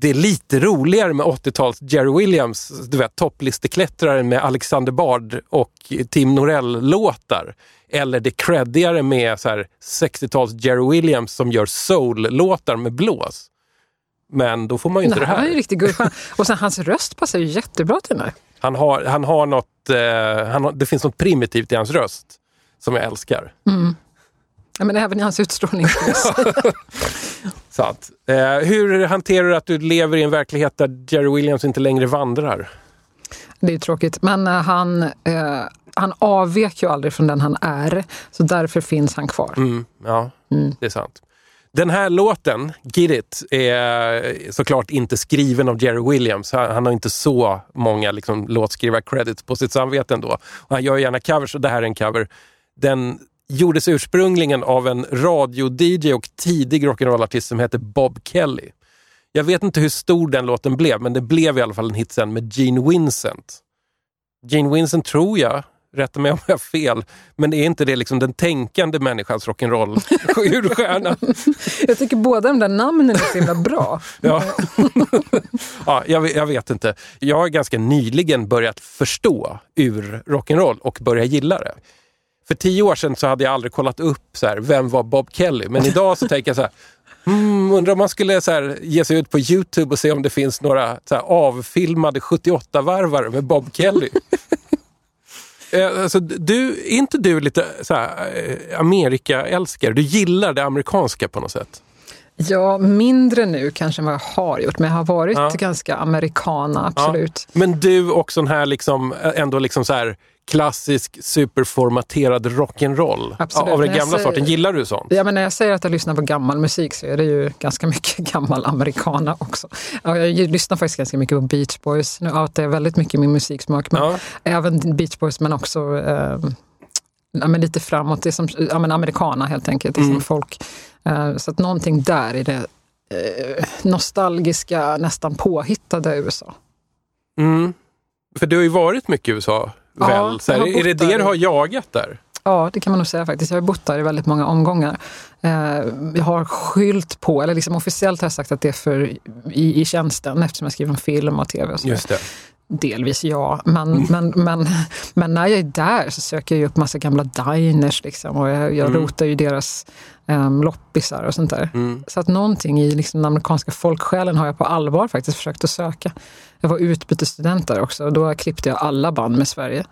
det är lite roligare med 80-tals Jerry Williams, du vet topplisteklättraren med Alexander Bard och Tim Norell-låtar. Eller det creddigare med så här 60-tals Jerry Williams som gör soul-låtar med blås. Men då får man ju inte Det det här här. var ju riktigt guldstjärna. Och sen hans röst passar ju jättebra till den här. Han har, han har något, eh, han har, det finns något primitivt i hans röst som jag älskar. Ja, men även i hans utstrålning. Så att, eh, hur hanterar du att du lever i en verklighet där Jerry Williams inte längre vandrar? Det är tråkigt. Men eh, han, eh, han avvek ju aldrig från den han är. Så därför finns han kvar. Mm, ja, det är sant. Den här låten, Get It, är såklart inte skriven av Jerry Williams. Han, han har inte så många liksom, låtskrivar-credits på sitt samvete ändå. Och han gör gärna covers och det här är en cover. Den gjordes ursprungligen av en radio-DJ och tidig rock'n'roll-artist som heter Bob Kelly. Jag vet inte hur stor den låten blev, men det blev i alla fall en hit sen med Gene Vincent. Gene Vincent tror jag, rätta mig om jag har fel, men är inte det liksom den tänkande människans rock'n'roll urstjärna? Jag tycker båda de där namnen är så himla bra. Ja. ja, jag, vet- jag vet inte. Jag har ganska nyligen börjat förstå ur rock'n'roll och börja gilla det. För tio år sedan så hade jag aldrig kollat upp så här, vem var Bob Kelly. Men idag så tänker jag så här, hmm, undrar om man skulle så här, ge sig ut på Youtube och se om det finns några så här, avfilmade 78-varvare med Bob Kelly. Eh, Alltså, du, är inte du lite så här, eh, Amerika-älskare? Du gillar det amerikanska på något sätt? Ja, mindre nu kanske än vad jag har gjort. Men jag har varit Ja. ganska amerikana, absolut. Men du och sån här liksom, ändå liksom så här klassisk superformaterad rock'n'roll av den gamla säger- sorten. Gillar du sånt? Ja, men när jag säger att jag lyssnar på gammal musik så är det ju ganska mycket gammal americana också. Ja, jag lyssnar faktiskt ganska mycket på Beach Boys. Nu outar jag väldigt mycket min musiksmak. Men Ja. Även Beach Boys men också eh, ja, men lite framåt. Det är som ja, men americana helt enkelt. Mm. som folk. Eh, så att någonting där i det eh, nostalgiska, nästan påhittade USA. Mm. För du har ju varit mycket i USA, Ja, väl? Så här, är det det du har jagat där? Ja, det kan man nog säga faktiskt. Jag har bott där i väldigt många omgångar. Eh, jag har skylt på, eller liksom officiellt har jag sagt att det är för i, i tjänsten eftersom jag skriver om film och tv och så. Just det. Delvis ja, men, men, men, men när jag är där så söker jag upp massa gamla diners liksom, och jag, jag rotar ju deras um, loppisar och sånt där. Så att någonting i liksom, den amerikanska folksjälen har jag på allvar faktiskt försökt att söka. Jag var utbytesstudent där också och då klippte jag alla band med Sverige.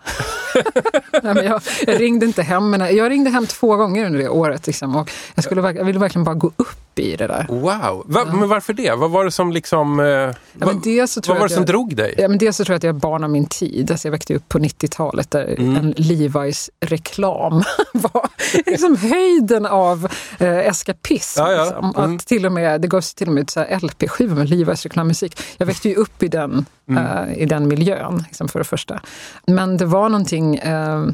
Nej, jag, jag ringde inte hem, men jag ringde hem två gånger under det året. Liksom, och jag, skulle, jag ville verkligen bara gå upp i det där. Wow! Va, Men varför det? Vad var det som liksom... Eh, Ja, vad, vad var det som jag- drog dig? Ja, men dels så tror jag att jag är barn av min tid. Alltså jag växte upp på 90-talet där Mm. en Levi's reklam var liksom höjden av eh, eskapism. Ja, ja. Liksom. Mm. Att till och med, det gavs till och med ut LP-skivor med Levi's reklammusik. Jag växte ju upp i den, Mm. eh, i den miljön, liksom, för det första. Men det var någonting eh,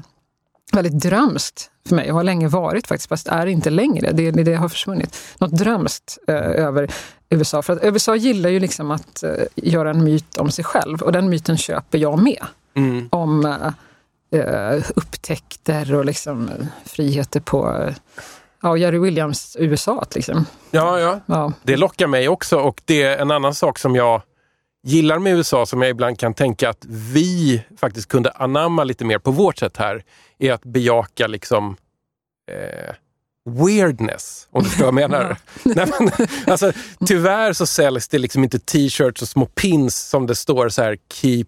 väldigt drömskt för mig och har länge varit faktiskt, fast är inte längre. Det, det, det har försvunnit. Något drömskt eh, över USA. För att USA gillar ju liksom att eh, göra en myt om sig själv och den myten köper jag med. Mm. Om eh, eh, upptäckter och liksom eh, friheter på eh, ja, Jerry Williams USA. Liksom. Ja, ja. Ja. Det lockar mig också och det är en annan sak som jag gillar med USA som jag ibland kan tänka att vi faktiskt kunde anamma lite mer på vårt sätt här är att bejaka liksom eh, weirdness, om du förstår vad jag menar. Nej, men, alltså, tyvärr så säljs det liksom inte t-shirts och små pins som det står så här Keep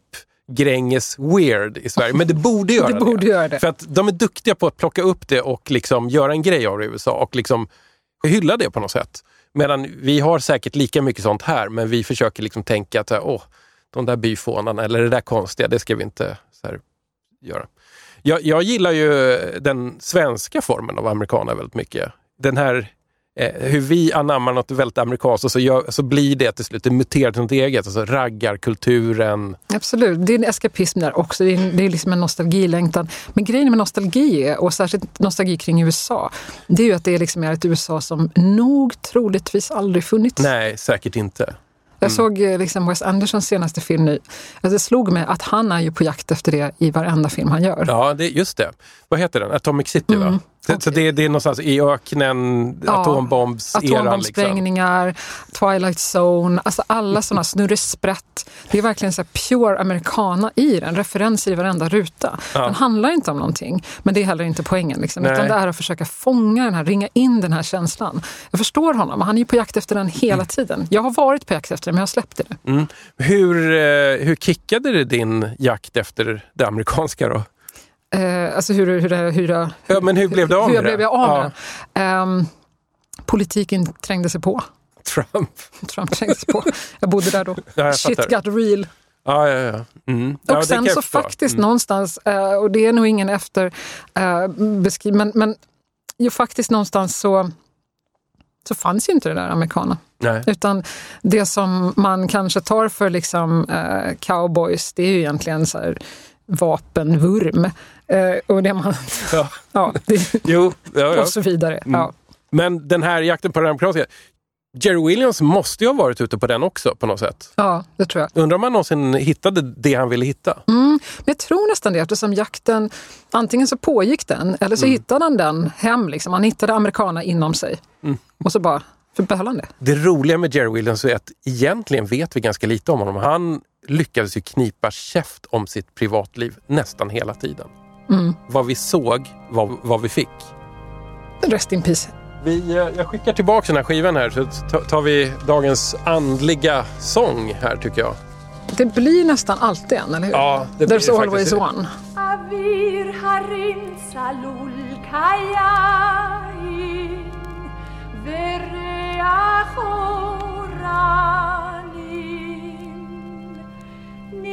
Gränges weird i Sverige. Men det borde göra Det borde göra det. För att de är duktiga på att plocka upp det och liksom göra en grej av det i USA och liksom hylla det på något sätt. Medan vi har säkert lika mycket sånt här, men vi försöker liksom tänka att åh, de där byfånarna eller det där konstiga, det ska vi inte så här, göra. Jag, jag gillar ju den svenska formen av amerikaner väldigt mycket. Den här eh, hur vi anammar något väldigt amerikanskt och så, gör, så blir det till slut, det muterar till något eget. Alltså raggarkulturen. Absolut, det är en eskapism där också. Det är, det är liksom en nostalgilängtan. Men grejen med nostalgi, och särskilt nostalgi kring USA, det är ju att det liksom är ett USA som nog troligtvis aldrig funnits. Nej, säkert inte. Jag såg eh, liksom Wes Andersons senaste film nu. Alltså det slog mig att han är ju på jakt efter det i varenda film han gör. Ja, det, just det. Vad heter den? Atomic City, va? Så, så det, det är någonstans i öknen, Mm. Ja. Liksom. Atombombsprängningar, Twilight Zone, alltså alla sådana snurresprätt. Det är verkligen så pure americana i den, referenser i varenda ruta. Den handlar inte om någonting, men det är heller inte poängen. Liksom, Nej. utan det är att försöka fånga den här, ringa in den här känslan. Jag förstår honom, han är ju på jakt efter den hela Mm. tiden. Jag har varit på jakt efter den, men jag har släppt det nu. Hur, eh, hur kickade det din jakt efter det amerikanska då? Eh, alltså hur, hur, hur, hur, Ja, men hur blev du av hur med jag det? blev av med Ja? Ehm, politiken trängde sig på. Trump. Trump trängde sig på. Jag bodde där då. Ja, jag Shit got real. Ja, ja, ja. Mm. ja Och kan sen jag så faktiskt Mm. någonstans, eh, och det är nog ingen efter eh, men, men ju faktiskt någonstans så, så fanns ju inte det där amerikana. Nej. Utan det som man kanske tar för liksom, eh, cowboys, det är ju egentligen så här, vapenvurm. Eh, och det man, Ja. ja, det, Jo, ja, ja. och så vidare. Ja. Men den här jakten på det amerikanska. Jerry Williams måste ju ha varit ute på den också på något sätt. ja, det tror jag. Undrar om han någonsin hittade det han ville hitta? Men jag tror nästan det eftersom jakten, antingen så pågick den eller så hittade han den hem. Liksom. Han hittade americana inom sig. Och så bara så behöll han det. Det roliga med Jerry Williams är att egentligen vet vi ganska lite om honom. Han lyckades ju knipa käft om sitt privatliv nästan hela tiden. Vad vi såg var vad vi fick. Rest in peace. Vi, eh, jag skickar tillbaka den här skivan här så ta- tar vi dagens andliga sång här tycker jag. Det blir nästan alltid en, eller hur? Ja, det blir There's det always faktiskt. one. Avir harin salul kayain Vereach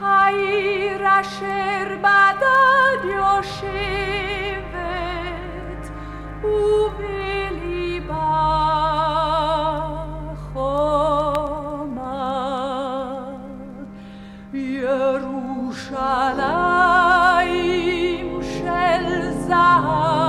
העיר אשר בדד יושבת ובליבה חומה ירושלים של זהב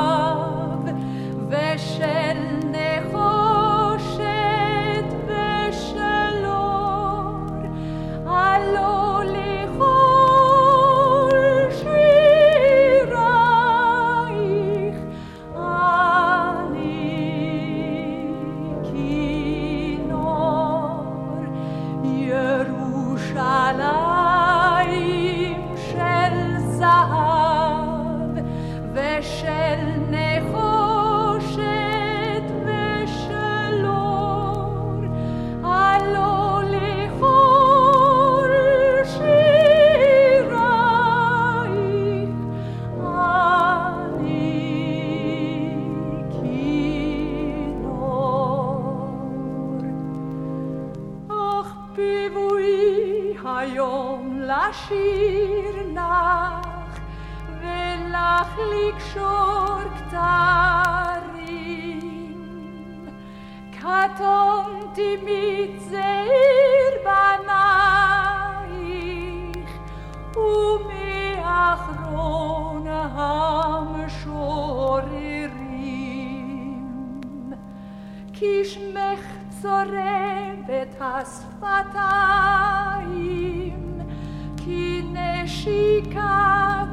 היום לשיר לך, ולך לקשור כתרים. קטונתי מצעיר בנייך, ומאחרון המשוררים. כי שמך צורבת השפתיים, כי Shikatzarav,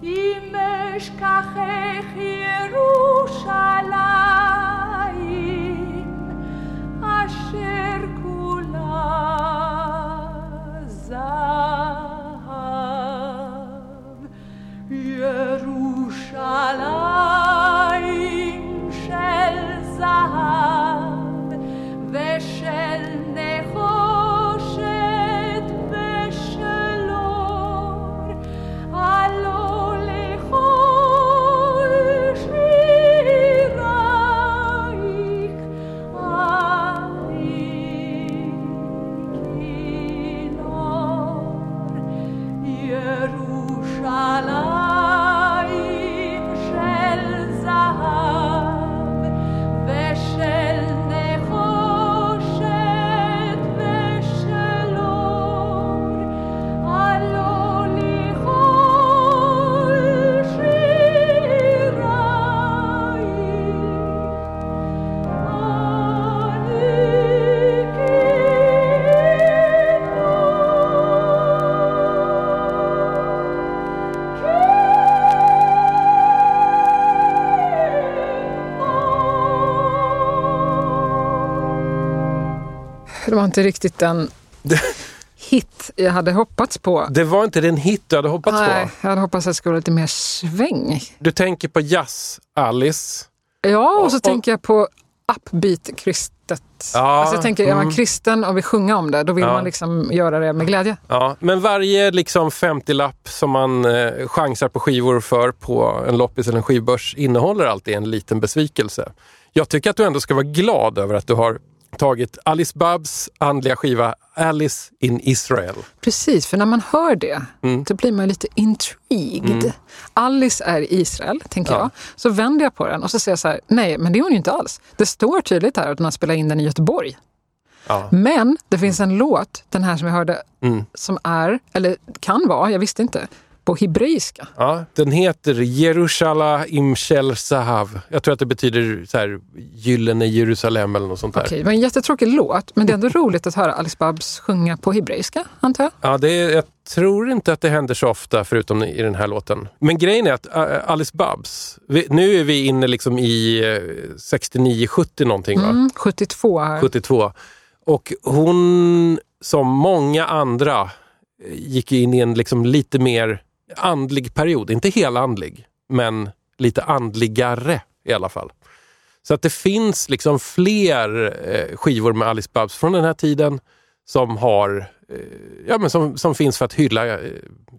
Imeshkachech Det var inte riktigt den hit jag hade hoppats på. Det var inte den hit du hade hoppats Nej, på. jag hade hoppats att det skulle vara lite mer sväng. Du tänker på Jazz Alice. Ja, och så Och- tänker jag på upbeat kristet. Ja, alltså jag tänker, är man mm. kristen och vill sjunga om det, då vill Ja. man liksom göra det med glädje. Ja, men varje liksom 50-lapp som man eh, chansar på skivor för på en loppis eller en skivbörs innehåller alltid en liten besvikelse. Jag tycker att du ändå ska vara glad över att du har tagit Alice Babs andliga skiva Alice in Israel. Precis, för när man hör det, Mm. då blir man lite intrigued. Alice är i Israel, tänker Ja. jag. Så vänder jag på den och så säger jag så här, nej, men det är hon ju inte alls. Det står tydligt här att man spelar in den i Göteborg. Ja. Men det finns en låt, den här som jag hörde, Mm. som är, eller kan vara, jag visste inte, på hebreiska. Ja, den heter Jerusalem im Shel Sahav. Jag tror att det betyder så här, gyllene Jerusalem eller något sånt där. Okej, det var en jättetråkig låt, men det är ändå roligt att höra Alice Babs sjunga på hebreiska, antar jag. Ja, det är, jag tror inte att det händer så ofta förutom i den här låten. Men grejen är att äh, Alice Babs, vi, nu är vi inne liksom i eh, 69-70 någonting va? Mm, 72 här. 72. Och hon, som många andra, eh, gick in i en liksom lite mer andlig period. Inte helandlig, men lite andligare i alla fall. Så att det finns liksom fler eh, skivor med Alice Babs från den här tiden som har eh, ja, men som, som finns för att hylla eh,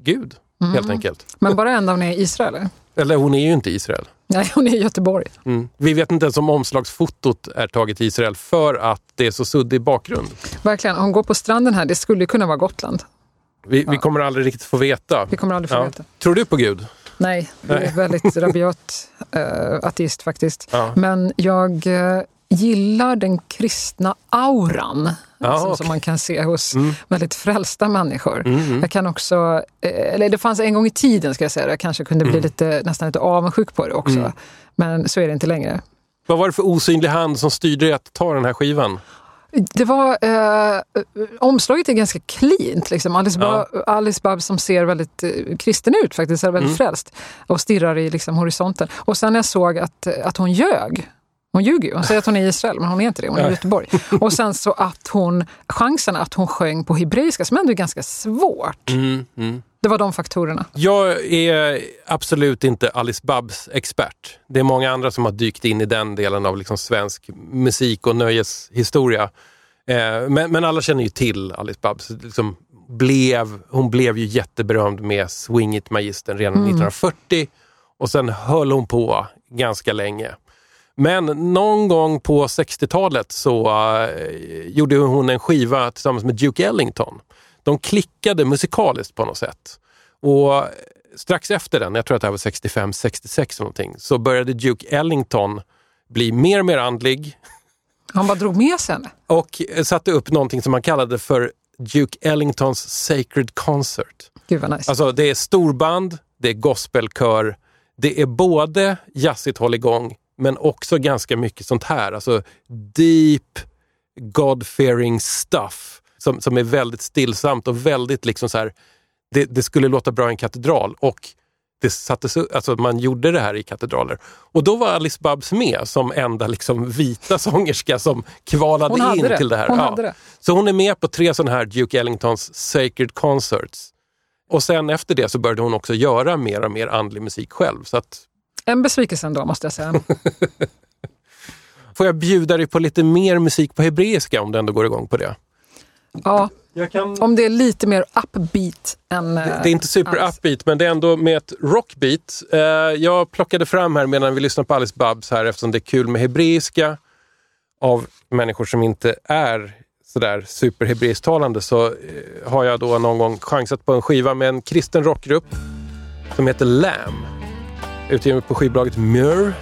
Gud, helt enkelt. Men bara en av ni är i Israel? eller? Eller hon är ju inte i Israel. Nej, hon är i Göteborg. Mm. Vi vet inte ens om omslagsfotot är taget i Israel för att det är så suddig bakgrund. Verkligen. Hon går på stranden här, det skulle kunna vara Gotland. Vi, vi kommer aldrig riktigt få veta. Vi kommer aldrig få Ja. veta. Tror du på Gud? Nej, jag är väldigt rabiat uh, ateist faktiskt. Ja. Men jag eh, gillar den kristna auran Ja, som, okej. Mm. som man kan se hos väldigt frälsta människor. Jag kan också, eh, eller det fanns en gång i tiden ska jag säga, jag kanske kunde Mm. bli lite, nästan lite avundsjuk på det också. Men så är det inte längre. Vad var det för osynlig hand som styrde dig att ta den här skivan? Det var, eh, omslaget är ganska cleant. Liksom. Alice, Ja. ba- Alice Babs som ser väldigt eh, kristen ut faktiskt, är väldigt Mm. frälst och stirrar i liksom, horisonten. Och sen när jag såg att, att hon ljög, hon ljuger ju, hon säger att hon är i Israel men hon är inte det, hon är i Ja. Göteborg. Och sen så att hon, chansen att hon sjöng på hebreiska som ändå är ganska svårt. Mm, Det var de faktorerna. Jag är absolut inte Alice Babs expert. Det är många andra som har dykt in i den delen av liksom svensk musik och nöjeshistoria. Eh, men, men alla känner ju till Alice Babs. Liksom blev, hon blev ju jätteberömd med Swing It Magistern redan 1940 och sen höll hon på ganska länge. Men någon gång på 60-talet så eh, gjorde hon en skiva tillsammans med Duke Ellington. De klickade musikaliskt på något sätt. Och strax efter den, jag tror att det här var 65-66 någonting, så började Duke Ellington bli mer och mer andlig Han bara drog med sig henne. och eh, satte upp någonting som man kallade för Duke Ellingtons Sacred Concert. Gud vad nice. Alltså det är storband, det är gospelkör, det är både jazzigt hålligång men också ganska mycket sånt här. Alltså deep God-fearing stuff som, som är väldigt stillsamt och väldigt liksom så här. Det, det skulle låta bra i en katedral och det sattes alltså man gjorde det här i katedraler. Och då var Alice Babs med som enda liksom vita sångerska som kvalade in det. till det här. Hon hade det. Så hon är med på tre sådana här Duke Ellingtons Sacred Concerts. Och sen efter det så började hon också göra mer och mer andlig musik själv. Så att, En besvikelse ändå måste jag säga. får jag bjuda dig på lite mer musik på hebreiska om du ändå går igång på det? Ja, Jag kan... om det är lite mer upbeat än... Det, eh, det är inte super alls. upbeat men det är ändå med ett rockbeat. Eh, jag plockade fram här medan vi lyssnar på Alice Babs här eftersom det är kul med hebreiska av människor som inte är sådär superhebreisktalande så eh, har jag då någon gång chansat på en skiva med en kristen rockgrupp som heter Lamb. Utgiven på skivbolaget Myrrh.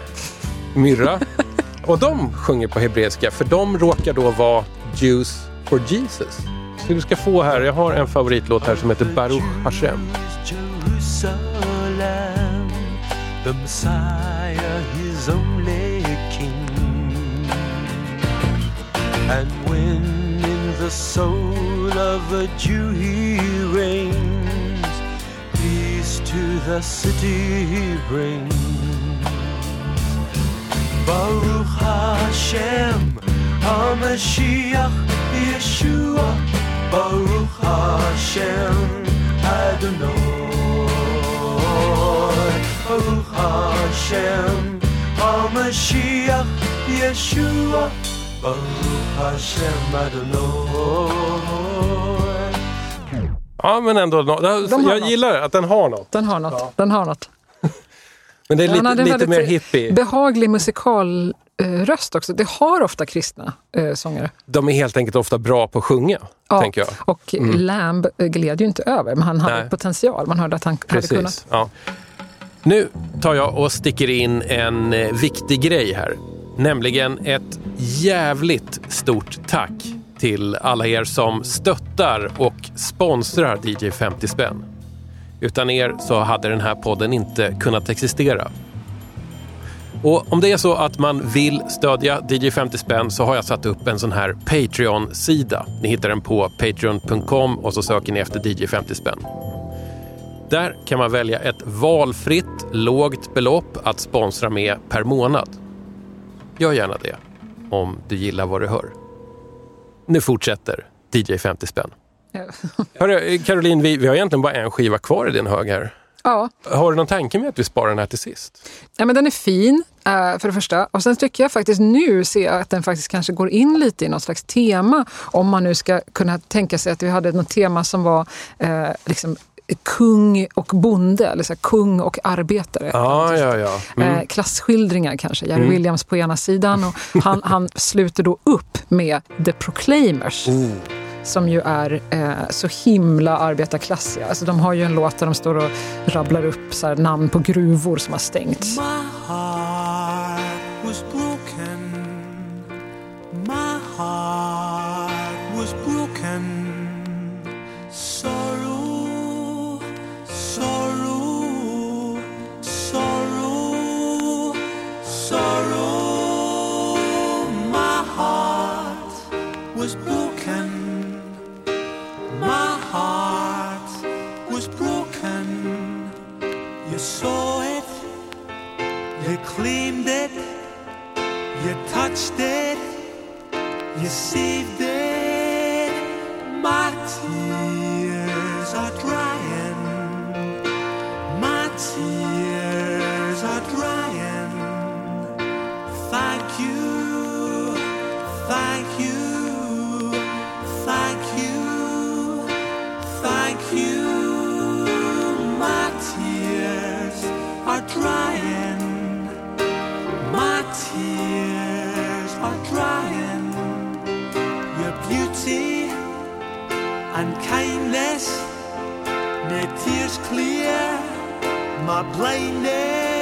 Myrra. Och de sjunger på hebreiska för de råkar då vara Jews for Jesus. Så du ska få här, jag har en favoritlåt här som heter Baruch Hashem. The Messiah, his only King. And when in the soul of a Jew he reigns, peace to the city he brings. Baruch Hashem, HaMashiach, Yeshua, Baruch Hashem, Adonai. Baruch Hashem, HaMashiach, Yeshua, Baruch Hashem, Adonai. Ja, men ändå, jag något. gillar att den har något. Den har något. Den har något. Men det är Han lite, lite väldigt mer hippie. Behaglig musikalröst röst också. Det har ofta kristna eh, sångare. De är helt enkelt ofta bra på att sjunga, Ja, tänker jag. Och Lamb eh, gled ju inte över, men han hade Nej. potential. Man hörde att han hade kunnat. Precis. Ja. Nu tar jag och sticker in en eh, viktig grej här. Nämligen ett jävligt stort tack till alla er som stöttar och sponsrar DJ 50 spänn. Utan er så hade den här podden inte kunnat existera. Och om det är så att man vill stödja DJ 50 spänn så har jag satt upp en sån här Patreon-sida. Ni hittar den på patreon.com och så söker ni efter DJ 50 spänn. Där kan man välja ett valfritt lågt belopp att sponsra med per månad. Gör gärna det om du gillar vad du hör. Nu fortsätter DJ 50 spänn. Hörru, Caroline, vi, vi har egentligen bara en skiva kvar i din hög här. Ja, Har du någon tanke med att vi sparar den här till sist? Ja, men den är fin, eh, för det första. Och sen tycker jag faktiskt nu se att den faktiskt kanske går in lite i något slags tema. Om man nu ska kunna tänka sig att vi hade något tema som var eh, liksom kung och bonde, eller så här, kung och arbetare. Ja, ja, ja. Mm. Eh, klasskildringar kanske. Jerry Williams på ena sidan och han, han sluter då upp med The Proclaimers. Oh. Som ju är eh, så himla arbetarklassiga. Alltså, de har ju en låt där de står och rabblar upp så här, namn på gruvor som har stängts. My claimed it, you touched it, you saved it. My my plainness.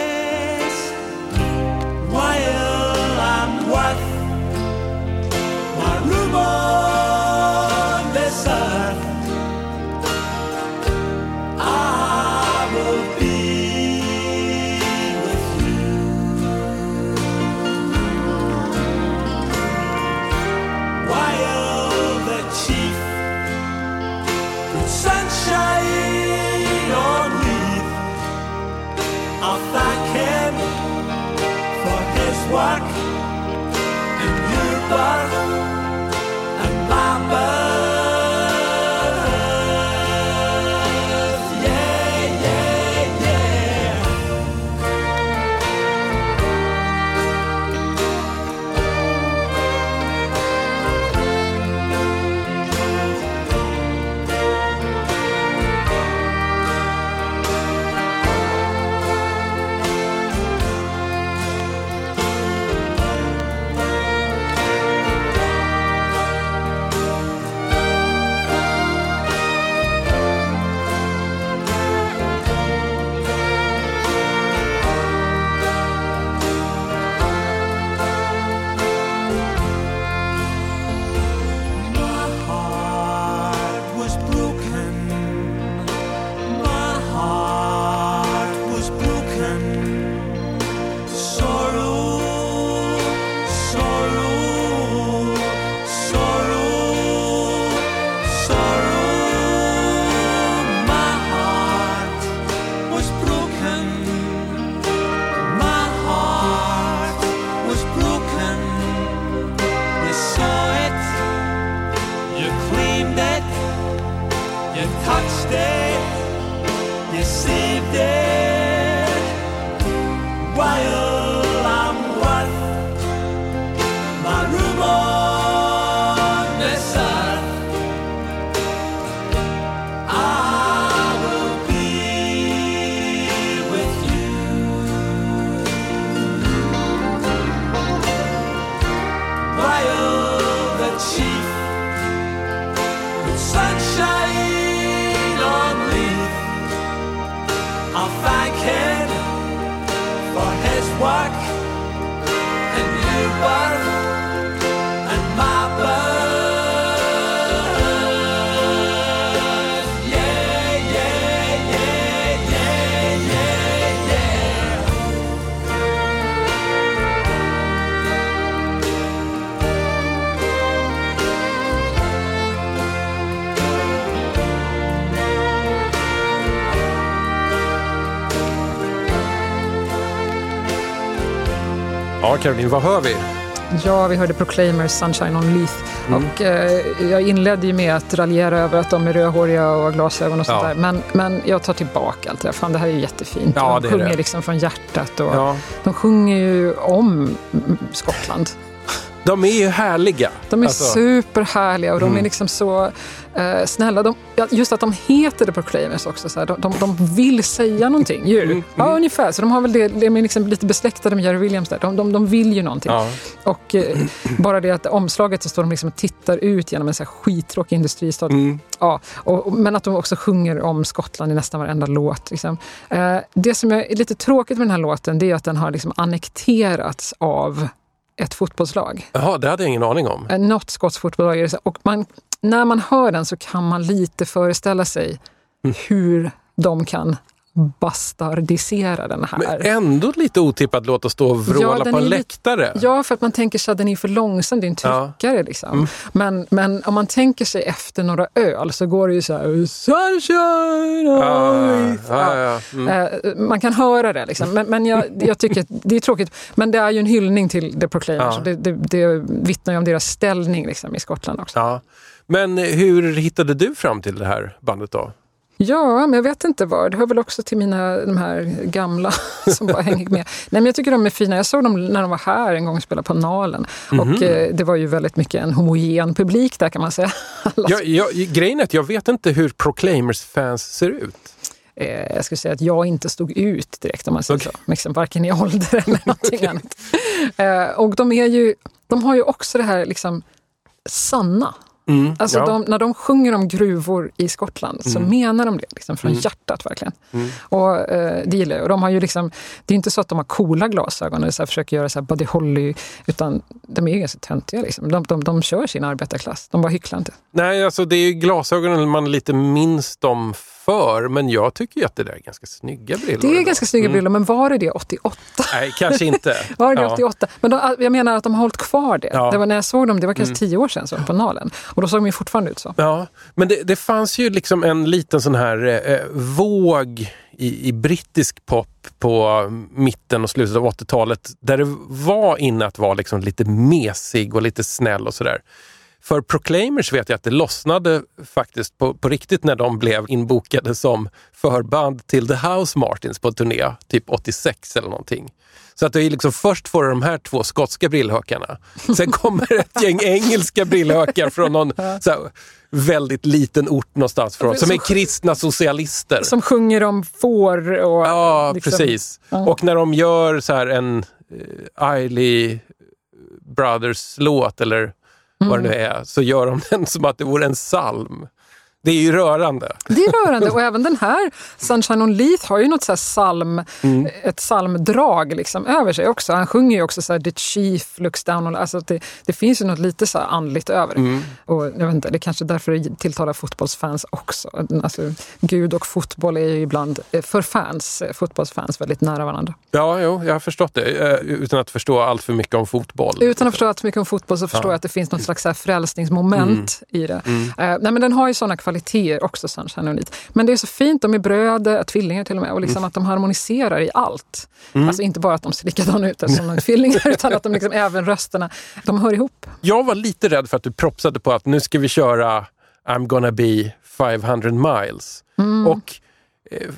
For his work and birth Ja, Caroline, vad hör vi? Ja, vi hörde Proclaimers Sunshine on Leith. Mm. Och, eh, jag inledde ju med att raljera över att de är rödhåriga och har glasögon och sånt Ja. där. Men, men jag tar tillbaka allt det där. Fan, det här är ju jättefint. Ja, de sjunger liksom från hjärtat. Och Ja. De sjunger ju om Skottland. De är ju härliga. De är Alltså, superhärliga och de Mm. är liksom så eh, snälla. De, just att de heter The Proclaimers också. Så här, de, de, de vill säga någonting ju. Mm, Ja, ungefär. Så de har väl det, de är liksom lite besläktade med Jerry Williams där. De, de, de vill ju någonting. Ja. Och eh, bara det att omslaget så står de liksom och tittar ut genom en så här skittråkig industristad. Mm. Ja, och, och- men att de också sjunger om Skottland i nästan varenda låt. Liksom. Eh, det som är lite tråkigt med den här låten det är att den har liksom annekterats av ett fotbollslag. Jaha, det hade jag ingen aning om. Eh, Något skottskt fotbollslag. är det Och man, när man hör den så kan man lite föreställa sig Mm. hur de kan bastardisera den här. Men ändå lite otippat låt att stå och vråla den på en läktare. Ja, för att man tänker sig att den är för långsam, det är en Ja. Mm. tryckare. Liksom. Men, men om man tänker sig efter några öl så går det ju så här Sunshine Ah, Oath. ja, ja, mm. Eh, Man kan höra det, liksom. men, men jag, jag tycker det är tråkigt. Men det är ju en hyllning till The Proclaimers. Ja. och Det, det, det vittnar ju om deras ställning liksom, i Skottland också. Ja. Men hur hittade du fram till det här bandet då? Ja, men jag vet inte var. Det hör väl också till mina, de här gamla som bara hänger med. Nej, men jag tycker de är fina. Jag såg dem när de var här en gång och spelade på Nalen. Mhm. Och eh, det var ju väldigt mycket en homogen publik där kan man säga. Jag, jag, grejen är att jag vet inte hur Proclaimers-fans ser ut. eh, jag skulle säga att jag inte stod ut direkt om man säger Okej. så. Liksom, varken i ålder eller någonting annat. Eh, och de, är ju, de har ju också det här liksom sanna. Mm, Alltså ja. de, när de sjunger om gruvor i Skottland så menar de det liksom, från Mm. hjärtat verkligen. Och eh, det gillar jag. Och de har ju liksom, det är inte så att de har coola glasögon eller så här, försöker göra så här Buddy Holly, utan de är ju ganska töntiga. Liksom. De, de, de kör sin arbetarklass, de bara hycklar inte. Nej, alltså det är ju glasögonen man lite minns dem för, men jag tycker ju att det där är ganska snygga brillor. Det är ganska snygga brillor, men var det det 88? Nej, kanske inte. Var det Ja. 88? Men då, jag menar att de har hållit kvar det. Ja. det var när jag såg dem, det var kanske tio år sedan, så på Nalen. Och då såg de ju fortfarande ut så. Ja, men det, det fanns ju liksom en liten sån här eh, våg i, i brittisk pop på mitten och slutet av 80-talet där det var inne att vara liksom lite mesig och lite snäll och sådär. För Proclaimers vet jag att det lossnade faktiskt på, på riktigt när de blev inbokade som förband till The House Martins på turné, typ 86 eller någonting. Så att det är liksom först får du de här två skotska brillhökarna. Sen kommer ett gäng engelska brillhökar från någon så här, väldigt liten ort någonstans från, som är kristna socialister. Som sjunger om får och... Ja, liksom- precis. Ja. Och när de gör så här en uh, Eiley Brothers-låt eller vad det nu Mm. är, så gör de den som att det vore en psalm. Det är ju rörande. Det är rörande och även den här Sunshine on Leith har ju något så här psalm, Mm. ett psalmdrag liksom över sig också. Han sjunger ju också så här The chief looks down on... Alltså det, det finns ju något lite så här andligt över det. Mm. Och jag vet inte, det är kanske därför det tilltalar fotbollsfans också. Alltså, Gud och fotboll är ju ibland, eh, för fans, eh, fotbollsfans, väldigt nära varandra. Ja, jo, jag har förstått det eh, utan att förstå allt för mycket om fotboll. Utan att förstå allt för mycket om fotboll så förstår jag att det finns något slags så här frälsningsmoment Mm. i det. Eh, nej, men den har ju sådana kvaliteter också, Sunshine och Leith. Men det är så fint, de är bröder, tvillingar till och med, och liksom att de harmoniserar i allt. Alltså inte bara att de ser likadana ut som de är tvillingar, utan att de liksom, även rösterna, de hör ihop. Jag var lite rädd för att du propsade på att nu ska vi köra I'm gonna be 500 miles. Mm. Och eh,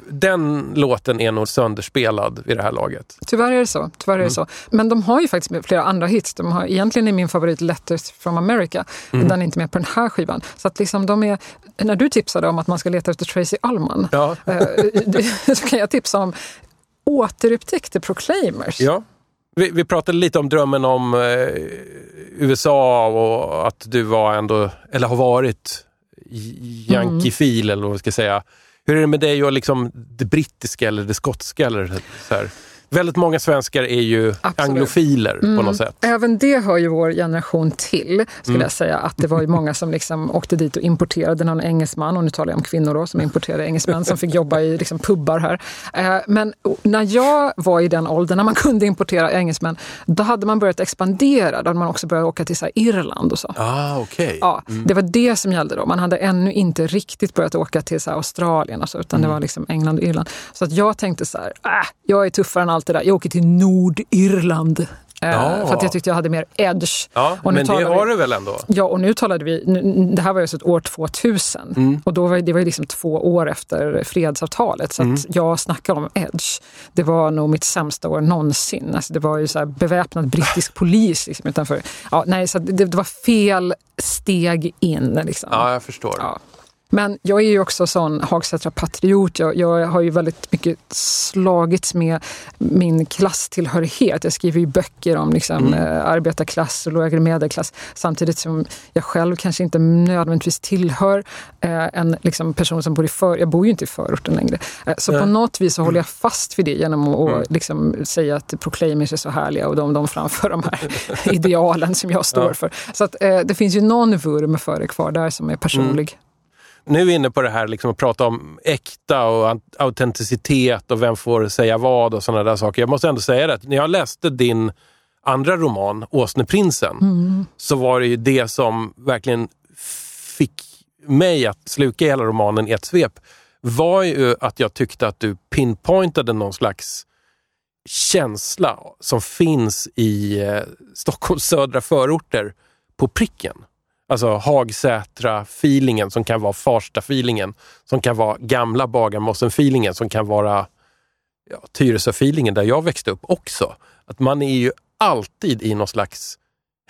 den låten är nog sönderspelad vid det här laget. Tyvärr är det så. Tyvärr är det så. Men de har ju faktiskt flera andra hits. De har, egentligen är min favorit Letters from America. Men den är inte med på den här skivan. Så att liksom de är, när du tipsade om att man ska leta efter Tracy Ullman Ja. eh, så kan jag tipsa om Återupptäck The Proclaimers. Ja. Vi, vi pratade lite om drömmen om eh, USA och att du var ändå, eller har varit Yankee-fil eller vad man ska säga. Hur är det med dig och liksom det brittiska eller det skotska? Eller så här? Väldigt många svenskar är ju Absolut. anglofiler på något sätt. Även det hör ju vår generation till, skulle Mm. jag säga. Att det var ju många som liksom åkte dit och importerade någon engelsman, och nu talar jag om kvinnor då, som importerade engelsmän som fick jobba i liksom pubbar här. Eh, Men när jag var i den åldern, när man kunde importera engelsmän, då hade man börjat expandera. Då hade man också börjat åka till så Irland och så. Ah, okej. Ja, det var det som gällde då. Man hade ännu inte riktigt börjat åka till så Australien och så, utan Mm. det var liksom England och Irland. Så att jag tänkte så här, äh, jag är tuffare än allt det där. Jag åker till Nordirland. Eh, Ja. För att jag tyckte jag hade mer edge. Ja, Och nu men det vi- har du väl ändå? Ja, och nu talade vi, nu, det här var ju ett år 2000 Mm. och då var, det var ju liksom två år efter fredsavtalet. Så Mm. att jag snackar om edge. Det var nog mitt sämsta år någonsin. Alltså det var ju så här beväpnad brittisk polis liksom utanför. Ja, nej, så det, det var fel steg in. Liksom. Ja, jag förstår. Ja. Men jag är ju också sån Hagsätra-patriot. Jag, jag har ju väldigt mycket slagits med min klasstillhörighet. Jag skriver ju böcker om liksom, eh, arbetarklass och lägre medelklass samtidigt som jag själv kanske inte nödvändigtvis tillhör eh, en liksom, person som bor i för... Jag bor ju inte i förorten längre. Eh, så på något vis så håller jag fast vid det genom att och, liksom, säga att Proclaimers är så härliga och de, de framför de här idealen som jag står Ja. för. Så att, eh, det finns ju någon vurm för det kvar där som är personlig. Nu inne på det här liksom att prata om äkta och aut- autenticitet och vem får säga vad och sådana där saker. Jag måste ändå säga det, att när jag läste din andra roman, Åsneprinsen, så var det ju det som verkligen fick mig att sluka hela romanen i ett svep var ju att jag tyckte att du pinpointade någon slags känsla som finns i eh, Stockholms södra förorter på pricken. Alltså Hagsätra-feelingen som kan vara Farsta-feelingen, som kan vara gamla Bagarmossen-feelingen, som kan vara ja, Tyresö-feelingen där jag växte upp också. Att man är ju alltid i någon slags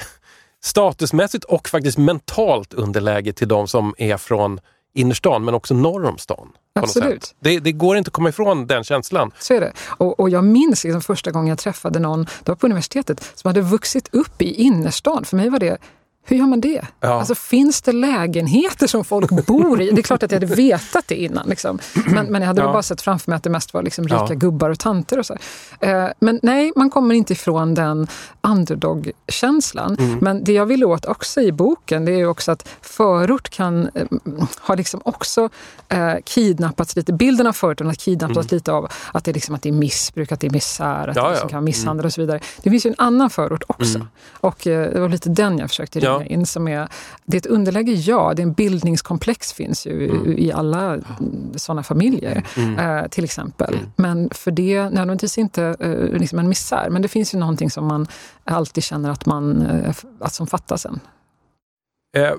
statusmässigt och faktiskt mentalt underläge till de som är från innerstan men också norr om stan. Absolut. Det, det går inte att komma ifrån den känslan. Så är det. Och, och jag minns liksom första gången jag träffade någon, det var på universitetet, som hade vuxit upp i innerstan. För mig var det, hur gör man det? Ja. Alltså, finns det lägenheter som folk bor i? Det är klart att jag hade vetat det innan. Liksom. Men, men jag hade Ja. bara sett framför mig att det mest var liksom rika Ja. gubbar och tanter. Och så. Eh, men nej, man kommer inte ifrån den underdog-känslan. Mm. Men det jag vill åt också i boken, det är också att förort kan eh, ha liksom också eh, kidnappats lite. Bilden av förorten har kidnappats lite av att det, är liksom, att det är missbruk, att det är misär, att Mm. Ja, det liksom kan vara misshandel och så vidare. Det finns ju en annan förort också. Och eh, det var lite den jag försökte Ja. in. Som är, det är ett underläge, ja. Det är en bildningskomplex finns ju Mm. i alla sådana familjer, eh, till exempel. Mm. Men för det nödvändigtvis inte eh, liksom en misär. Men det finns ju någonting som man alltid känner att man eh, att som fattas en. Eh,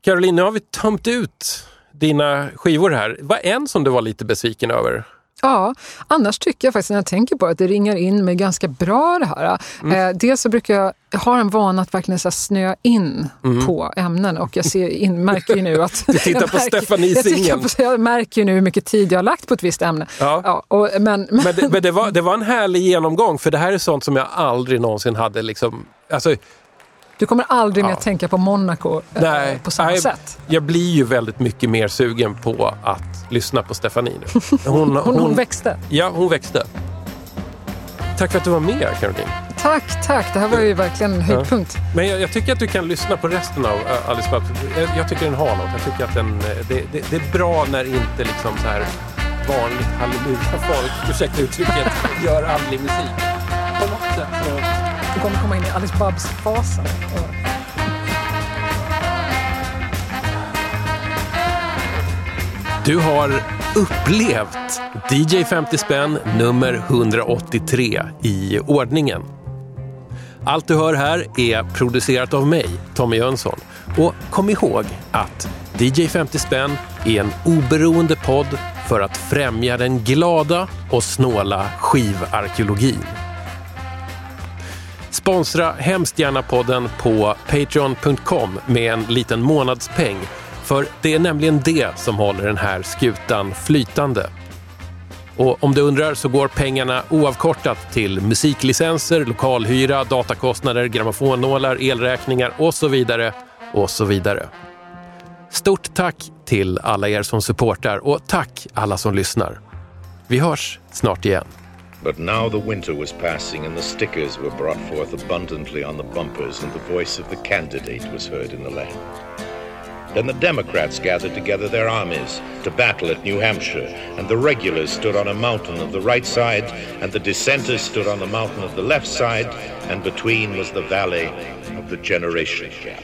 Caroline, nu har vi tömt ut dina skivor här. Vad en som du var lite besviken över? Ja, annars tycker jag faktiskt när jag tänker på det att det ringar in mig ganska bra det här. Mm. Eh, dels så brukar jag, jag har en vana att verkligen så snöa in på ämnen och jag ser in, märker ju nu att... Mm. Du tittar jag på Stephanie jag, tittar Singen. på- jag märker ju nu hur mycket tid jag har lagt på ett visst ämne. Ja. och, men, men, Men, det, men det, var, det var en härlig genomgång, för det här är sånt som jag aldrig någonsin hade liksom... Alltså, du kommer aldrig mer Ja. att tänka på Monaco eh, nej, på samma nej, sätt. Jag blir ju väldigt mycket mer sugen på att lyssna på Stephanie nu. Hon, Hon, hon växte. Ja, hon växte. Tack för att du var med, Caroline. Tack, tack. Det här var ju verkligen en höjdpunkt. Men jag, jag tycker att du kan lyssna på resten av uh, Alice Babs. Jag, jag tycker den har något. Jag tycker att den, eh, det, det, det är bra när inte liksom så här vanligt halleluja-folk, ursäkta uttrycket, gör andlig musik. På något sätt så... Kommer komma in i Alice Babs-fasen. Du har upplevt DJ 50 spänn nummer 183 i ordningen. Allt du hör här är producerat av mig, Tommy Jönsson. Och kom ihåg att DJ 50 spänn är en oberoende podd för att främja den glada och snåla skivarkeologin. Sponsra hemskt gärna podden på patreon.com med en liten månadspeng. För det är nämligen det som håller den här skutan flytande. Och om du undrar så går pengarna oavkortat till musiklicenser, lokalhyra, datakostnader, grammofonnålar, elräkningar och så vidare och så vidare. Stort tack till alla er som supportar och tack alla som lyssnar. Vi hörs snart igen. But now the winter was passing, and the stickers were brought forth abundantly on the bumpers, and the voice of the candidate was heard in the land. Then the Democrats gathered together their armies to battle at New Hampshire, and the regulars stood on a mountain of the right side, and the dissenters stood on the mountain of the left side, and between was the valley of the generation gap.